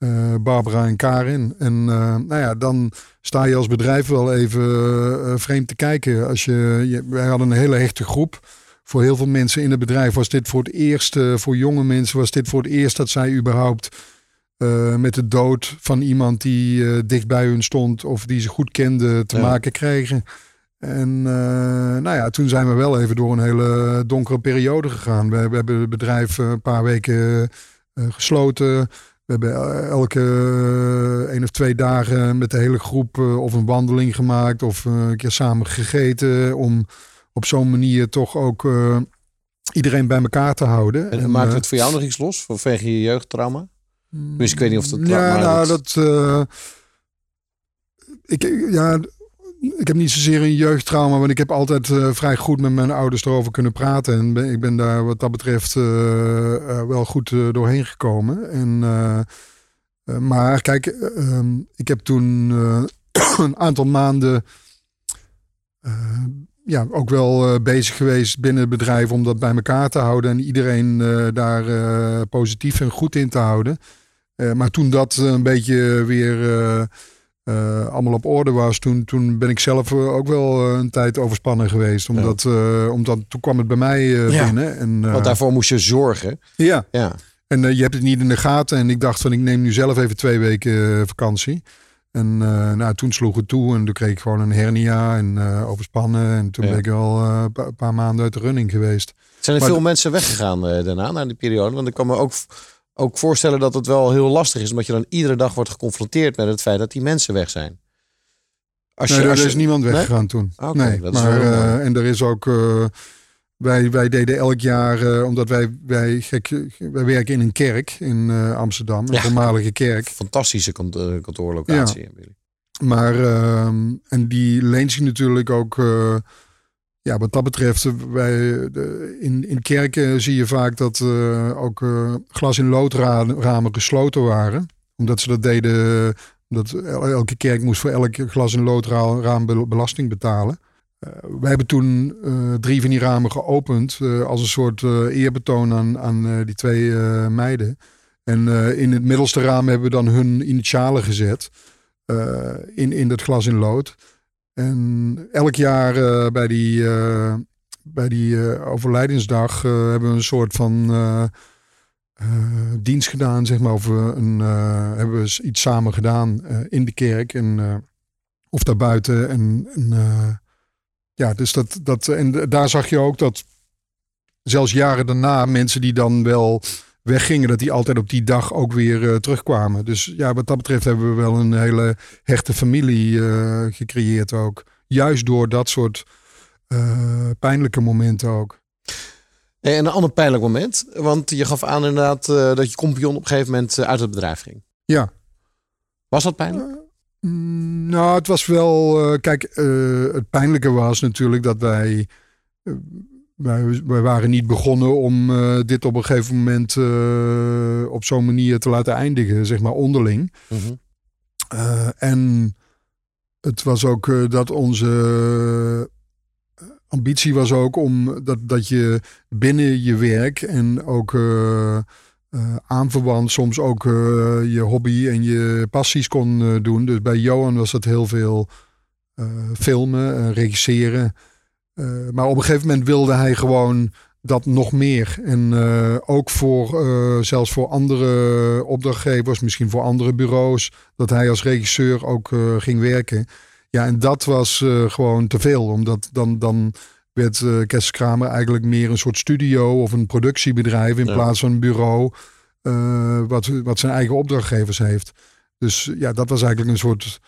Eh, Barbara en Karin. En eh, nou ja, dan sta je als bedrijf wel even eh, vreemd te kijken. Als je, je, wij hadden een hele hechte groep. Voor heel veel mensen in het bedrijf was dit voor het eerst, voor jonge mensen was dit voor het eerst dat zij überhaupt met de dood van iemand die dicht bij hun stond of die ze goed kenden te Ja. maken kregen. En nou ja, toen zijn we wel even door een hele donkere periode gegaan. We, we hebben het bedrijf een paar weken gesloten. We hebben eh, elke eh, één of twee dagen met de hele groep eh, of een wandeling gemaakt of eh, een keer samen gegeten. Om op zo'n manier toch ook eh, iedereen bij elkaar te houden. En maakt eh, het voor jou nog iets los vanwege je jeugdtrauma? Dus ik weet niet of dat... ja, nou, dat- eh, ik, ja, ik heb niet zozeer een jeugdtrauma, want ik heb altijd eh, vrij goed met mijn ouders erover kunnen praten. En ik ben daar wat dat betreft eh, eh, wel goed doorheen gekomen. En, maar kijk, eh, ehm, ik heb toen een aantal maanden. ja, ook wel bezig geweest binnen het bedrijf om dat bij elkaar te houden en iedereen daar positief en goed in te houden. Maar toen dat een beetje weer eh, allemaal op orde was, toen, toen ben ik zelf eh, ook wel eh, een tijd overspannen geweest. Omdat, omdat toen kwam het bij mij Ja, binnen. En, Want daarvoor moest je zorgen. ja, Ja. en je hebt het niet in de gaten. En ik dacht van ik neem nu zelf even twee weken vakantie. En nou, toen sloeg het toe en toen kreeg ik gewoon een hernia en overspannen. En toen Ja. ben ik al een pa- paar maanden uit de running geweest. Zijn er Maar veel mensen weggegaan daarna, na die periode? Want ik kan me ook, ook voorstellen dat het wel heel lastig is. Omdat je dan iedere dag wordt geconfronteerd met het feit dat die mensen weg zijn. Als nee, er als is niemand Nee? weggegaan toen. Nee, maar, eh, en er is ook. eh, wij, wij deden elk jaar, eh, omdat wij, wij, gek, wij werken in een kerk in Amsterdam, een Ja. voormalige kerk. Fantastische kant- kantoorlocatie. jullie. Maar, ehm, en die leent zich natuurlijk ook, ja, wat dat betreft, eh, wij, de, in, in kerken zie je vaak dat eh, ook eh, glas- in loodramen gesloten waren. Omdat ze dat deden, omdat el- elke kerk moest voor elk glas- in loodraam be- belasting betalen. eh, wij hebben toen drie van die ramen geopend als een soort eerbetoon aan, aan die twee meiden. En in het middelste raam hebben we dan hun initialen gezet in, in dat glas in lood. En elk jaar eh, bij die, eh, bij die eh, overlijdensdag hebben we een soort van dienst gedaan, zeg maar. Of een, hebben we iets samen gedaan in de kerk en, of daarbuiten. En, en ja, dus dat, dat, en daar zag je ook dat zelfs jaren daarna mensen die dan wel weggingen, dat die altijd op die dag ook weer eh, terugkwamen. Dus ja, wat dat betreft hebben we wel een hele hechte familie eh, gecreëerd ook. Juist door dat soort eh, pijnlijke momenten ook. En een ander pijnlijk moment, want je gaf aan inderdaad dat je compagnon op een gegeven moment uit het bedrijf ging. Ja. Was dat pijnlijk? Mm, Nou, het was wel. kijk, het pijnlijke was natuurlijk dat wij. Wij, wij waren niet begonnen om eh, dit op een gegeven moment eh, op zo'n manier te laten eindigen, zeg maar onderling. Mhm. Eh, en het was ook dat onze ambitie was ook om dat, dat je binnen je werk en ook aanverwant soms ook je hobby en je passies kon doen. Dus bij Johan was dat heel veel filmen, en regisseren. Eh, maar op een gegeven moment wilde hij gewoon dat nog meer. En eh, ook voor, eh, zelfs voor andere opdrachtgevers, misschien voor andere bureaus, dat hij als regisseur ook ging werken. Ja, en dat was gewoon te veel. Omdat dan, dan werd uh, Kramer eigenlijk meer een soort studio of een productiebedrijf in Ja. plaats van een bureau wat, wat zijn eigen opdrachtgevers heeft. Dus ja, dat was eigenlijk een soort.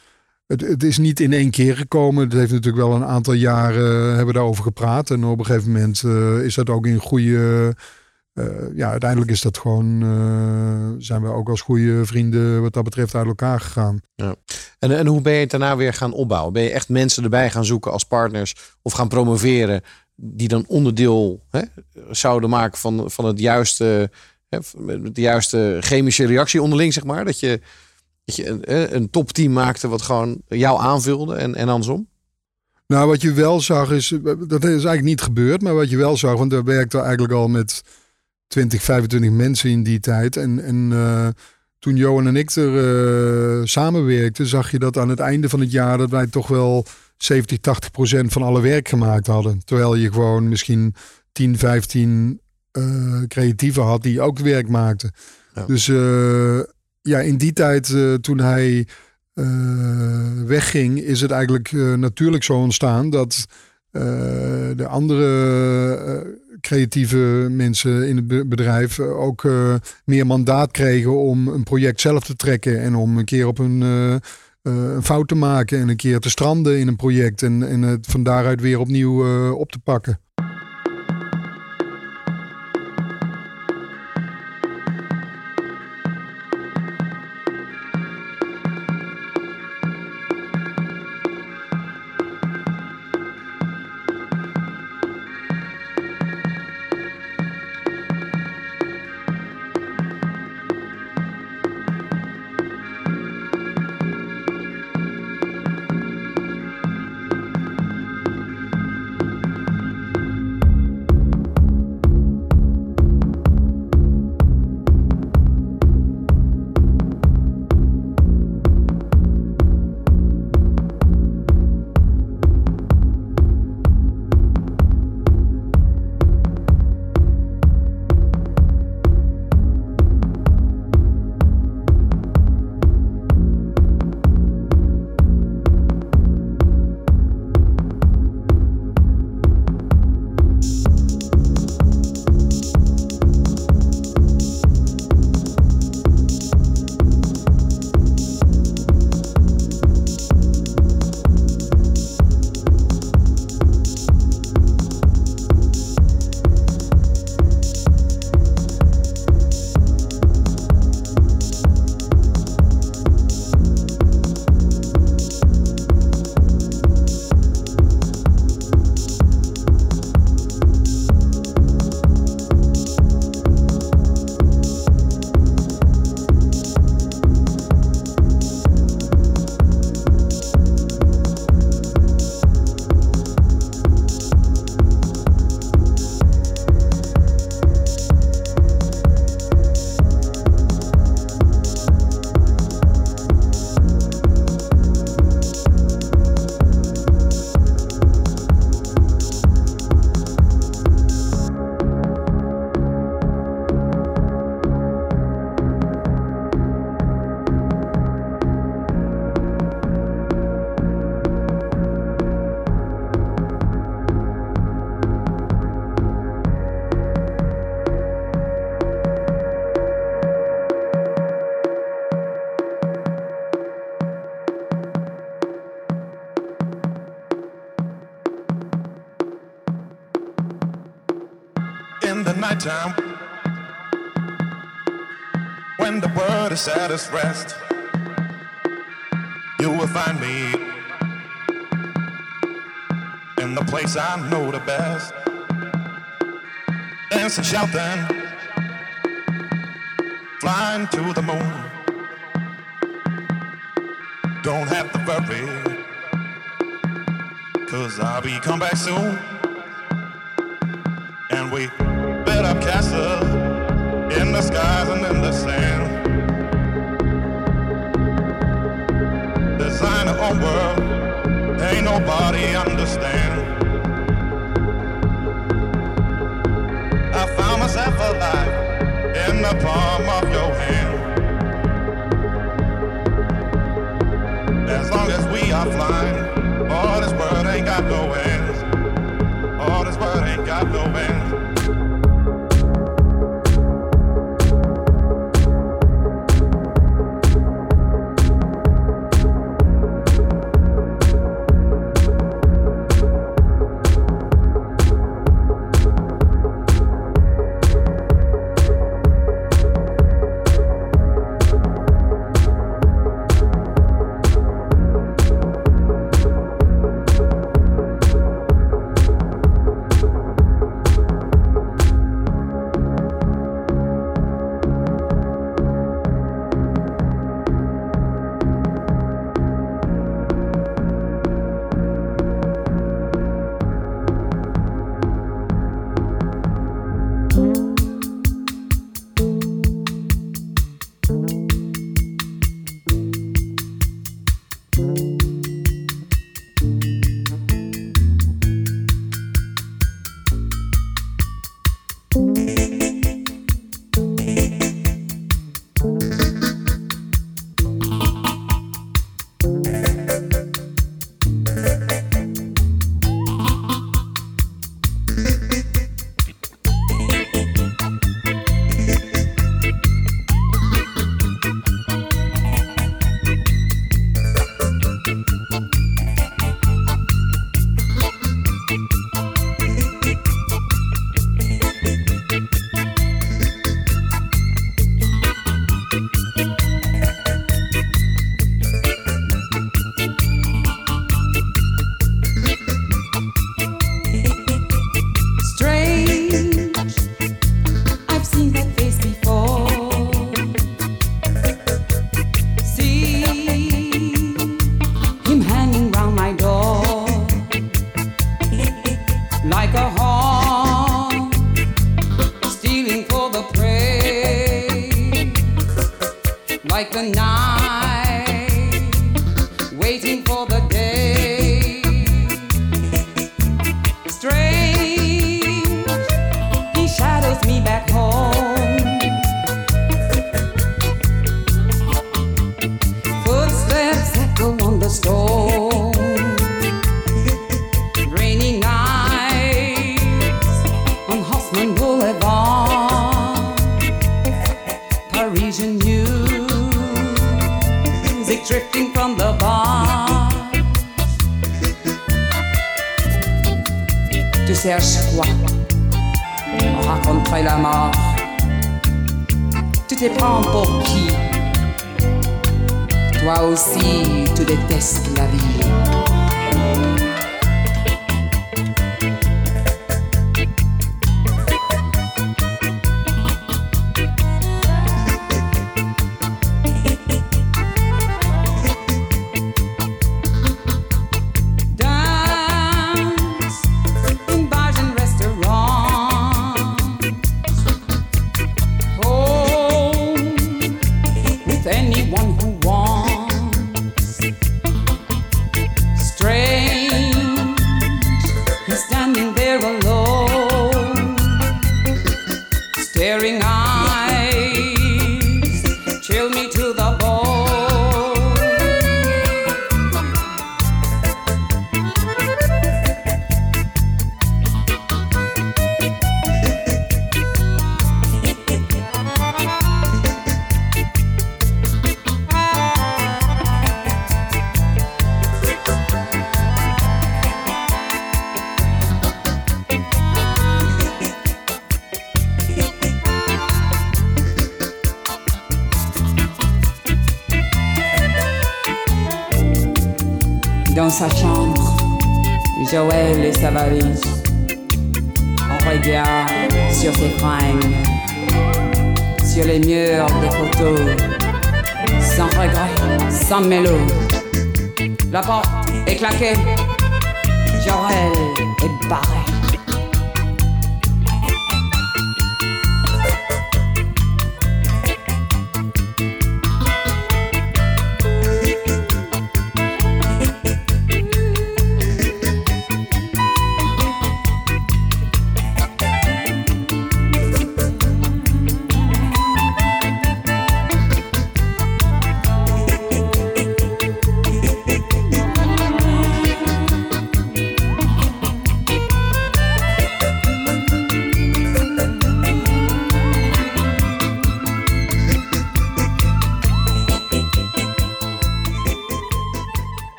Het, is niet in één keer gekomen. Het heeft natuurlijk wel een aantal jaren hebben we daarover gepraat. En op een gegeven moment eh, is dat ook in goede. eh, ja, uiteindelijk is dat gewoon. eh, zijn we ook als goede vrienden wat dat betreft uit elkaar gegaan. En, en hoe ben je het daarna weer gaan opbouwen? Ben je echt mensen erbij gaan zoeken als partners of gaan promoveren die dan onderdeel hè, zouden maken van, van het juiste, hè, de juiste chemische reactie onderling, zeg maar? Dat je, dat je een, topteam maakte wat gewoon jou aanvulde en, en andersom? Nou, wat je wel zag is, dat is eigenlijk niet gebeurd, maar wat je wel zag, want we werkten eigenlijk al met 20, 25 mensen in die tijd. En, en eh, toen Johan en ik er eh, samenwerkten, zag je dat aan het einde van het jaar dat wij toch wel 70, 80 procent van alle werk gemaakt hadden. Terwijl je gewoon misschien 10, 15 eh, creatieven had die ook werk maakten. Ja. Dus eh, ja, in die tijd eh, toen hij eh, wegging, is het eigenlijk eh, natuurlijk zo ontstaan dat de andere creatieve mensen in het be- bedrijf ook meer mandaat kregen om een project zelf te trekken en om een keer op een, een fout te maken en een keer te stranden in een project en, en het van daaruit weer opnieuw op te pakken. Nighttime, when the world is at its rest, you will find me in the place I know the best. Dancing, shouting, flying to the moon. Don't have to worry, cause I'll be come back soon. And we castles in the skies and in the sand. Own world, ain't nobody understand. I found myself alive in the palm of your hand. As long as we are flying, all this world ain't got no ends. All this world ain't got no ends.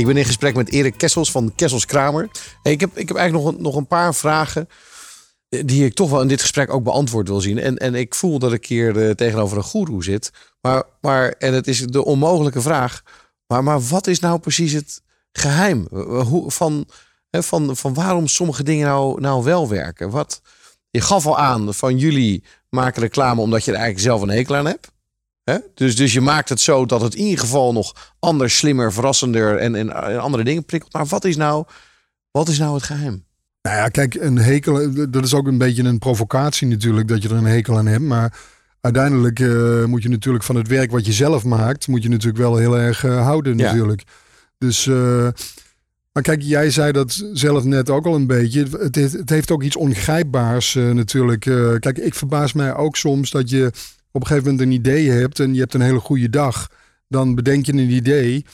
Ik ben in gesprek met Erik Kessels van Kessels Kramer. Hey, ik, heb, ik heb eigenlijk nog een, nog een paar vragen eh, die ik toch wel in dit gesprek ook beantwoord wil zien. En, en ik voel dat ik hier eh, tegenover een goeroe zit. Maar, maar, en het is de onmogelijke vraag. Maar, maar wat is nou precies het geheim? Eh, Hoe, van, van, van waarom sommige dingen nou, nou wel werken? Wat, je gaf al aan van jullie maken reclame omdat je er eigenlijk zelf een hekel aan hebt. Dus, dus je maakt het zo dat het in ieder geval nog anders, slimmer, verrassender en, en, en andere dingen prikkelt. Maar wat is nou, wat is nou het geheim? Nou ja, kijk, een hekel, dat is ook een beetje een provocatie natuurlijk, dat je er een hekel aan hebt. Maar uiteindelijk eh, moet je natuurlijk van het werk wat je zelf maakt, moet je natuurlijk wel heel erg eh, houden Ja. natuurlijk. Dus, eh, maar kijk, jij zei dat zelf net ook al een beetje. Het, heeft- het heeft ook iets ongrijpbaars eh, natuurlijk. Eh, kijk, ik verbaas mij ook soms dat je op een gegeven moment een idee hebt en je hebt een hele goede dag. Dan bedenk je een idee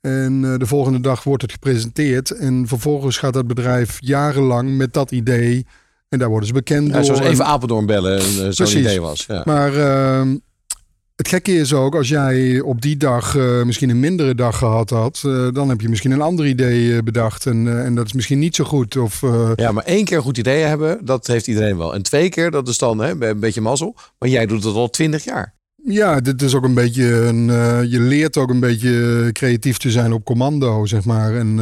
en eh, de volgende dag wordt het gepresenteerd. En vervolgens gaat dat bedrijf jarenlang met dat idee. En daar worden ze bekend Ja, door. zoals En- even Apeldoorn bellen en eh, zo'n idee was. Ja. Maar ehm, het gekke is ook, als jij op die dag eh, misschien een mindere dag gehad had, eh, dan heb je misschien een ander idee eh, bedacht. En, en dat is misschien niet zo goed. Of, ja, maar één keer een goed idee hebben, dat heeft iedereen wel. En twee keer, dat is dan hè, een beetje mazzel. Maar jij doet het al twintig jaar. Ja, dit is ook een beetje een. je leert ook een beetje creatief te zijn op commando, zeg maar. En,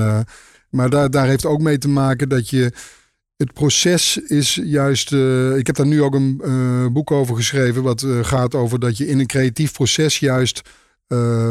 maar daar, daar heeft ook mee te maken dat je. Het proces is juist. eh, ik heb daar nu ook een eh, boek over geschreven. Wat eh, gaat over dat je in een creatief proces juist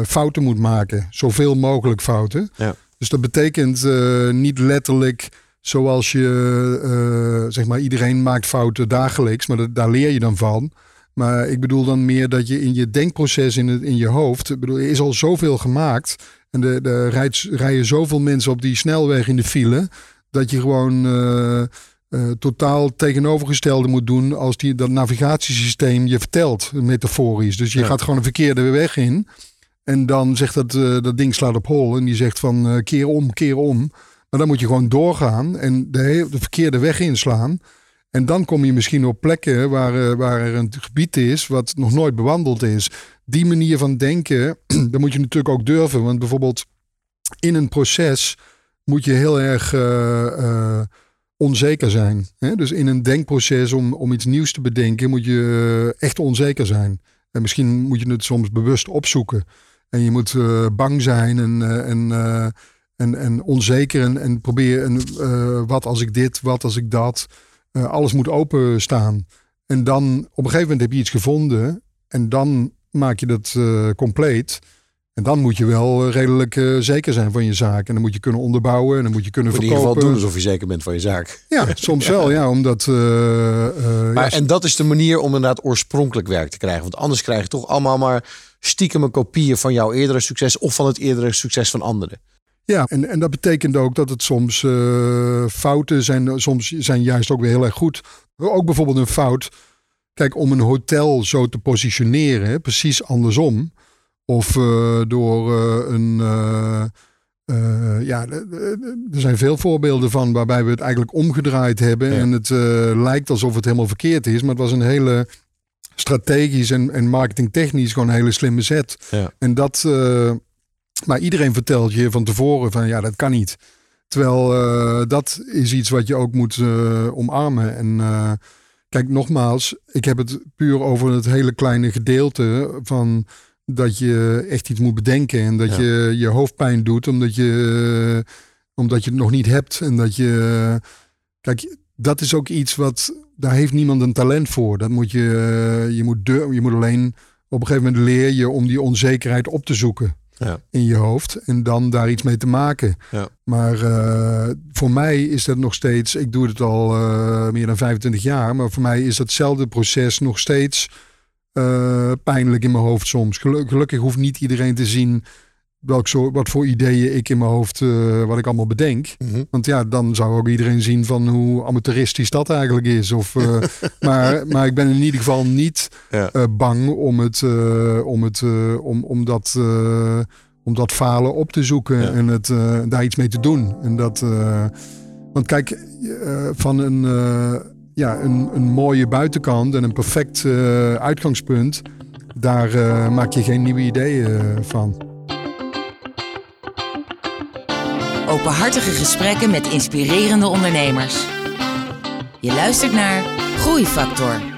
fouten moet maken. Zoveel mogelijk fouten. Ja. Dus dat betekent niet letterlijk zoals je. zeg maar, iedereen maakt fouten dagelijks. Maar dat, daar leer je dan van. Maar ik bedoel dan meer dat je in je denkproces in, het, in je hoofd. Ik bedoel, er is al zoveel gemaakt. En rijdt, rijden zoveel mensen op die snelweg in de file. Dat je gewoon eh, eh, totaal tegenovergestelde moet doen. als die, dat navigatiesysteem je vertelt, metaforisch. Dus je Ja. gaat gewoon een verkeerde weg in. En dan zegt dat, eh, dat ding slaat op hol. En die zegt van keer om, keer om. Maar dan moet je gewoon doorgaan en de, de verkeerde weg inslaan. En dan kom je misschien op plekken waar, waar er een gebied is wat nog nooit bewandeld is. Die manier van denken, dan moet je natuurlijk ook durven. Want bijvoorbeeld in een proces moet je heel erg eh, eh, onzeker zijn. Hè? Dus in een denkproces om, om iets nieuws te bedenken moet je eh, echt onzeker zijn. En misschien moet je het soms bewust opzoeken. En je moet bang zijn en, eh, en, eh, en, en onzeker en, en probeer en, eh, wat als ik dit, wat als ik dat. Alles moet openstaan. En dan op een gegeven moment heb je iets gevonden. En dan maak je dat compleet. En dan moet je wel eh, redelijk eh, zeker zijn van je zaak. En dan moet je kunnen onderbouwen. En dan moet je kunnen Moet in ieder verkopen. geval doen alsof je zeker bent van je zaak. Ja, soms wel. Ja, omdat... eh, Maar, ja, en dat is de manier om inderdaad oorspronkelijk werk te krijgen. Want anders krijg je toch allemaal maar stiekem kopieën van jouw eerdere succes of van het eerdere succes van anderen. Ja, en, en dat betekent ook dat het soms fouten zijn, soms zijn juist ook weer heel erg goed. Ook bijvoorbeeld een fout. Kijk, om een hotel zo te positioneren, hè, precies andersom. Of eh, door eh, een. eh, ja, er zijn veel voorbeelden van waarbij we het eigenlijk omgedraaid hebben. Ja. En het lijkt alsof het helemaal verkeerd is. Maar het was een hele strategisch en, en marketingtechnisch gewoon een hele slimme zet. Ja. En dat. maar iedereen vertelt je van tevoren van ja, dat kan niet. Terwijl dat is iets wat je ook moet omarmen. En kijk, nogmaals, ik heb het puur over het hele kleine gedeelte van dat je echt iets moet bedenken. En dat Ja. je je hoofdpijn doet omdat je, omdat je het nog niet hebt. En dat je. Kijk, dat is ook iets wat. Daar heeft niemand een talent voor. Dat moet je. eh, Je moet, je moet alleen. Op een gegeven moment leer je om die onzekerheid op te zoeken Ja. in je hoofd. En dan daar iets mee te maken. Ja. Maar eh, voor mij is dat nog steeds. Ik doe het al eh, meer dan 25 jaar. Maar voor mij is datzelfde proces nog steeds eh, pijnlijk in mijn hoofd soms. Gelu- Gelukkig hoeft niet iedereen te zien welk soort, wat voor ideeën ik in mijn hoofd, eh, wat ik allemaal bedenk. Mhm. Want ja, dan zou ook iedereen zien van hoe amateuristisch dat eigenlijk is. Of, eh, maar, maar ik ben in ieder geval niet Ja. bang om, het, om, het, om, om, dat, om dat falen op te zoeken Ja. en het, daar iets mee te doen. En dat, want kijk, van een, ja, een, een mooie buitenkant en een perfect eh, uitgangspunt, daar eh, maak je geen nieuwe ideeën eh, van. Openhartige gesprekken met inspirerende ondernemers. Je luistert naar Groeifactor.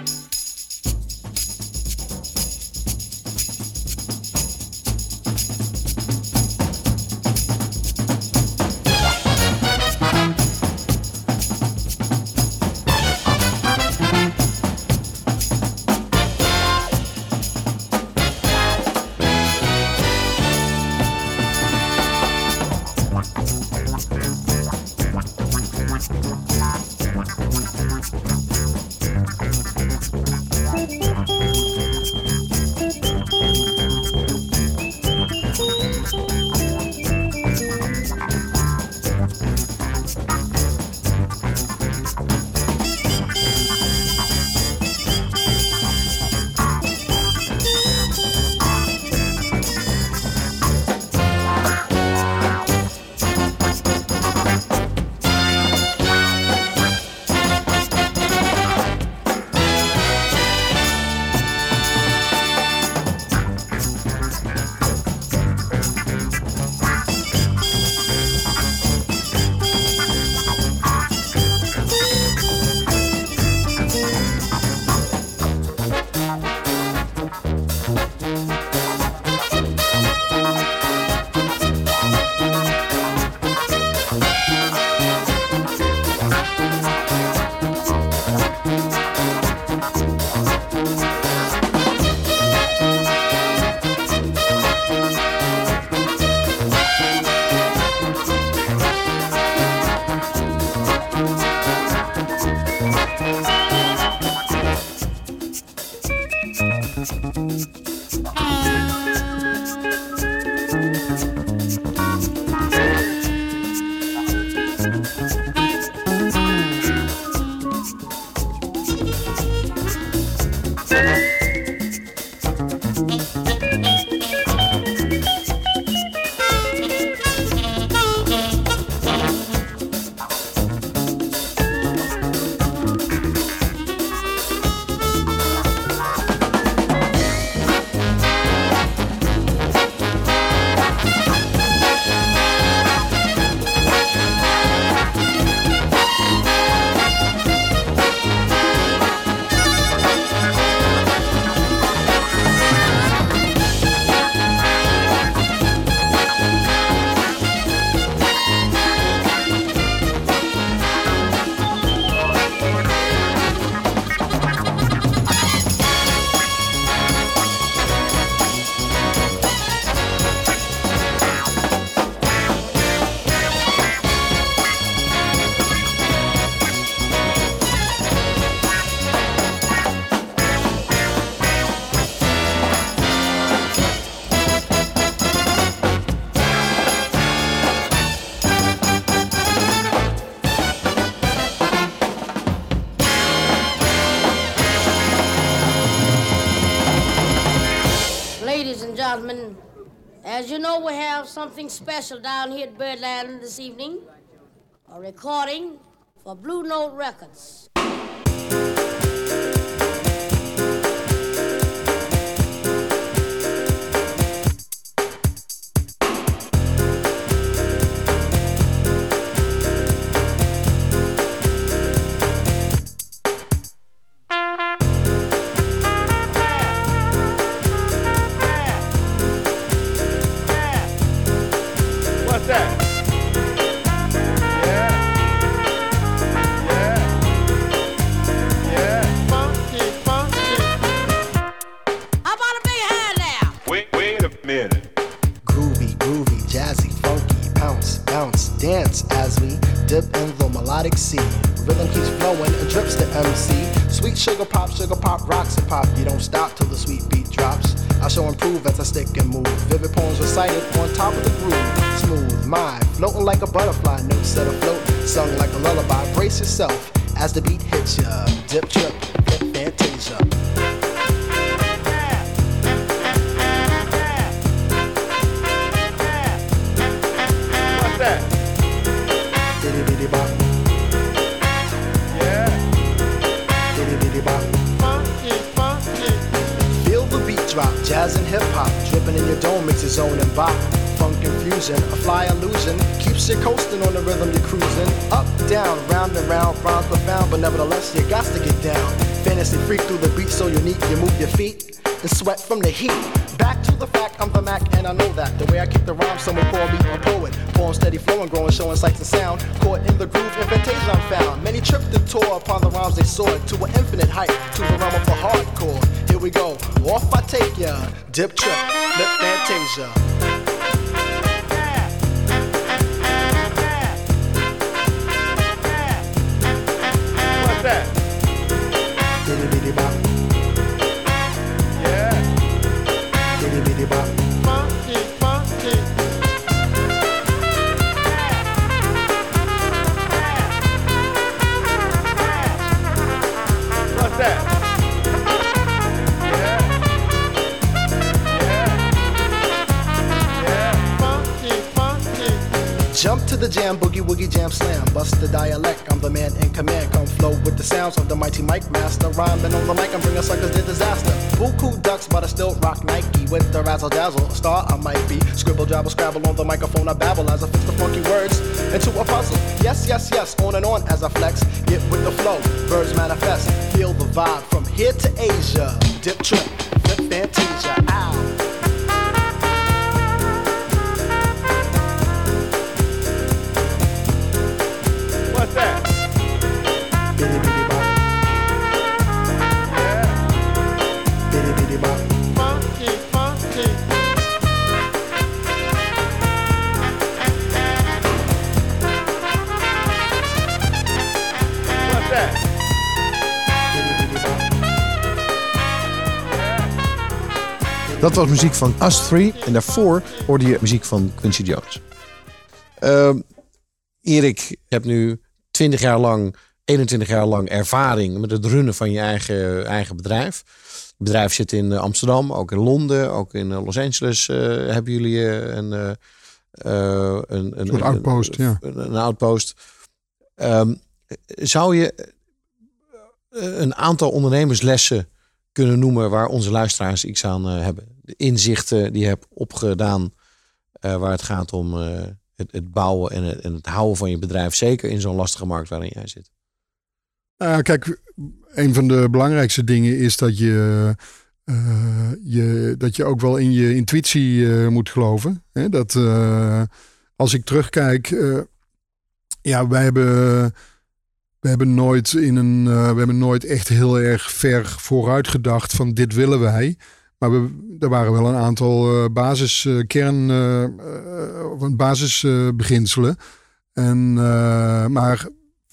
Something special down here at Birdland this evening. A recording for Blue Note Records. Illusion, keeps you coasting on the rhythm you're cruising. Up, down, round and round, rhymes profound, but nevertheless you got to get down. Fantasy freak through the beat so unique, you move your feet and sweat from the heat. Back to the fact, I'm the Mac and I know that. The way I kick the rhyme, someone call me a poet. Poem steady flowing, growing, showing sights and sound. Caught in the groove, invitation I'm found. Many tripped and tore upon the rhymes they soared to an infinite height, to the realm of the hardcore. Here we go, off I take ya. Dip trip, lip fantasia. Jam, boogie woogie jam slam. Bust the dialect, I'm the man in command. Come flow with the sounds of the mighty Mike Master. Rhyming on the mic, I'm bringing suckers to disaster. Buku ducks, but I still rock Nike with the razzle dazzle. A star I might be. Scribble, jabble, scrabble on the microphone. I babble as I fix the funky words into a puzzle. Yes, yes, yes, on and on as I flex. Get with the flow, birds manifest. Feel the vibe from here to Asia. Dip trip, flip fantasia. Ow. Dat was muziek van Us 3 en daarvoor hoorde je muziek van Quincy Jones. Ehm, Erik, je hebt nu 20 jaar lang, 21 jaar lang ervaring met het runnen van je eigen, eigen bedrijf. Het bedrijf zit in eh, Amsterdam, ook in Londen, ook in eh, Los Angeles eh, hebben jullie een, een, een, soort outpost, ja. een, een outpost. Ehm, zou je een aantal ondernemerslessen kunnen noemen waar onze luisteraars iets aan hebben? De inzichten die je hebt opgedaan eh, waar het gaat om eh, het, het bouwen en het, en het houden van je bedrijf, zeker in zo'n lastige markt waarin jij zit. Nou, kijk, een van de belangrijkste dingen is dat je, eh, je, dat je ook wel in je intuïtie moet geloven. Hè? Dat als ik terugkijk, ja, wij hebben, we hebben nooit in een, we hebben nooit echt heel erg ver vooruit gedacht van dit willen wij. Maar we, er waren wel een aantal eh, basis, eh, kern, eh, basisbeginselen. en, maar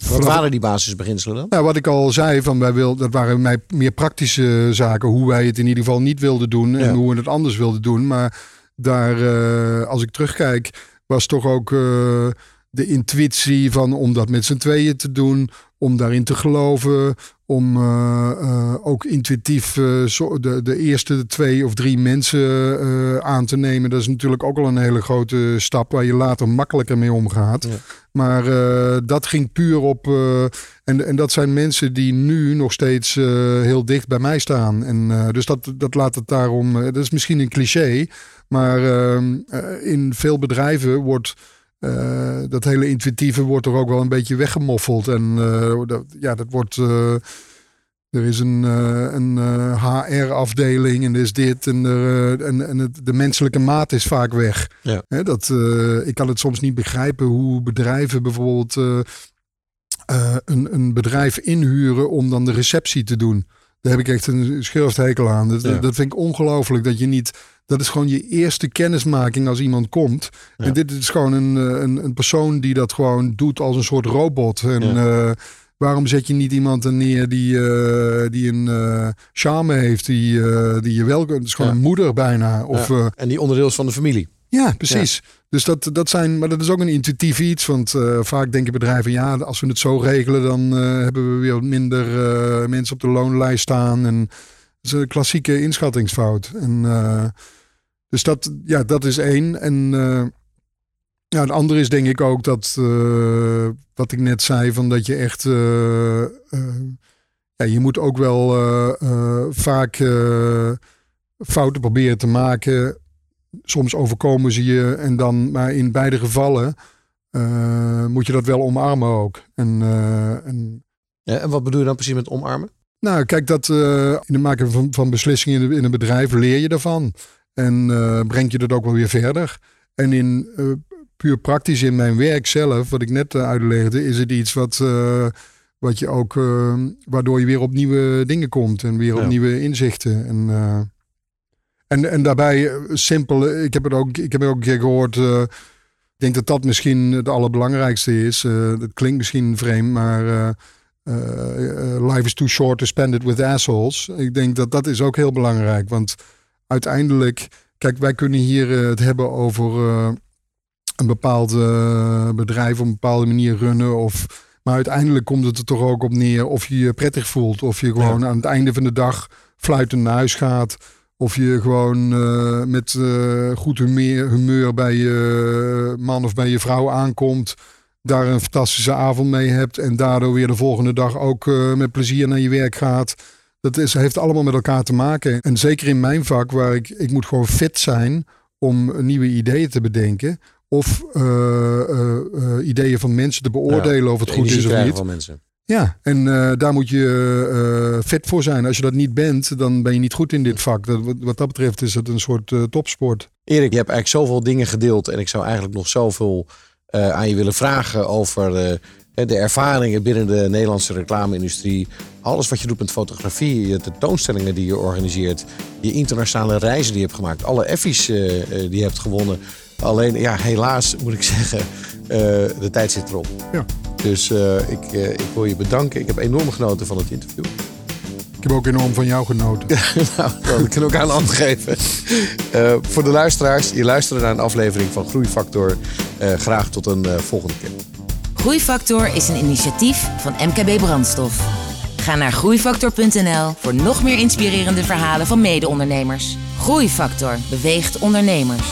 Wat waren die basisbeginselen dan? nou, wat ik al zei, van wij wil, dat waren mij meer praktische zaken. Hoe wij het in ieder geval niet wilden doen en Ja. hoe we het anders wilden doen. Maar daar, als ik terugkijk, was toch ook de intuïtie van om dat met z'n tweeën te doen. Om daarin te geloven. Om eh, eh, ook intuïtief eh, zo- de, de eerste twee of drie mensen aan te nemen. Dat is natuurlijk ook al een hele grote stap waar je later makkelijker mee omgaat. Maar dat ging puur op. en, en dat zijn mensen die nu nog steeds heel dicht bij mij staan. En dus dat, dat laat het daarom. dat is misschien een cliché. Maar ehm, eh, in veel bedrijven wordt. Eh, dat hele intuïtieve wordt er ook wel een beetje weggemoffeld. En eh, dat, ja, dat wordt. eh, er is een, een HR-afdeling en er is dit. En, en, en het, de menselijke maat is vaak weg. Ja. Dat, ik kan het soms niet begrijpen hoe bedrijven bijvoorbeeld een, een bedrijf inhuren om dan de receptie te doen. Daar heb ik echt een schurfthekel aan. Dat, Ja. dat vind ik ongelooflijk. Dat je niet. Dat is gewoon je eerste kennismaking als iemand komt. En dit is gewoon een, eh, een, een persoon die dat gewoon doet als een soort robot. En Ja. eh, Waarom zet je niet iemand er neer die, eh, die een eh, charme heeft, die, die je wel kunt? Het is gewoon een moeder bijna. Of, en die onderdeel is van de familie. Ja, precies. Dus dat, dat zijn, maar dat is ook een intuïtief iets. Want eh, vaak denken bedrijven, ja, als we het zo regelen, dan eh, hebben we weer minder eh, mensen op de loonlijst staan. En dat is een klassieke inschattingsfout. En, dus dat, ja, dat is één. En ja, het andere is denk ik ook dat, wat ik net zei, van dat je echt, ja, je moet ook wel vaak fouten proberen te maken soms overkomen ze je en dan, maar in beide gevallen eh, moet je dat wel omarmen ook. En, eh, en Ja, en wat bedoel je dan precies met omarmen? nou, kijk, dat eh, in het maken van, van beslissingen in, in een bedrijf leer je daarvan. En breng je dat ook wel weer verder. En in puur praktisch in mijn werk zelf, wat ik net uitlegde, is het iets wat, wat je ook, waardoor je weer op nieuwe dingen komt en weer op Ja. nieuwe inzichten. En, en, en daarbij eh, simpel, eh, ik heb het ook, ik heb het ook een keer gehoord. eh, ik denk dat dat misschien het allerbelangrijkste is. Eh dat klinkt misschien vreemd, maar life is too short to spend it with assholes. Ik denk dat dat is ook heel belangrijk. Want uiteindelijk, kijk, wij kunnen hier het hebben over een bepaald bedrijf op een bepaalde manier runnen. Of, maar uiteindelijk komt het er toch ook op neer of je je prettig voelt. Of je gewoon aan het einde van de dag fluitend naar huis gaat. Of je gewoon eh, met eh, goed humeur, humeur bij je man of bij je vrouw aankomt. Daar een fantastische avond mee hebt. En daardoor weer de volgende dag ook eh, met plezier naar je werk gaat. Dat is, heeft allemaal met elkaar te maken. En zeker in mijn vak, waar ik, ik moet gewoon fit zijn om nieuwe ideeën te bedenken. Of eh, eh, eh, ideeën van mensen te beoordelen of het goed is of niet. van mensen. Ja, en eh, daar moet je eh, fit voor zijn. Als je dat niet bent, dan ben je niet goed in dit vak. Dat, wat, wat dat betreft is het een soort eh, topsport. Erik, je hebt eigenlijk zoveel dingen gedeeld. En ik zou eigenlijk nog zoveel eh, aan je willen vragen over eh, de ervaringen binnen de Nederlandse reclame-industrie. Alles wat je doet met fotografie, je tentoonstellingen die je organiseert. Je internationale reizen die je hebt gemaakt. Alle effies eh, eh, die je hebt gewonnen. Alleen, ja, helaas moet ik zeggen, eh, de tijd zit erop. Ja. Dus eh, ik, eh, ik wil je bedanken. Ik heb enorm genoten van het interview. Ik heb ook enorm van jou genoten. nou, dat kan ik ook aan de hand geven. Eh, voor de luisteraars, je luisterde naar een aflevering van Groeifactor. Eh, graag tot een eh, volgende keer. Groeifactor is een initiatief van MKB Brandstof. Ga naar groeifactor.nl voor nog meer inspirerende verhalen van mede-ondernemers. Groeifactor beweegt ondernemers.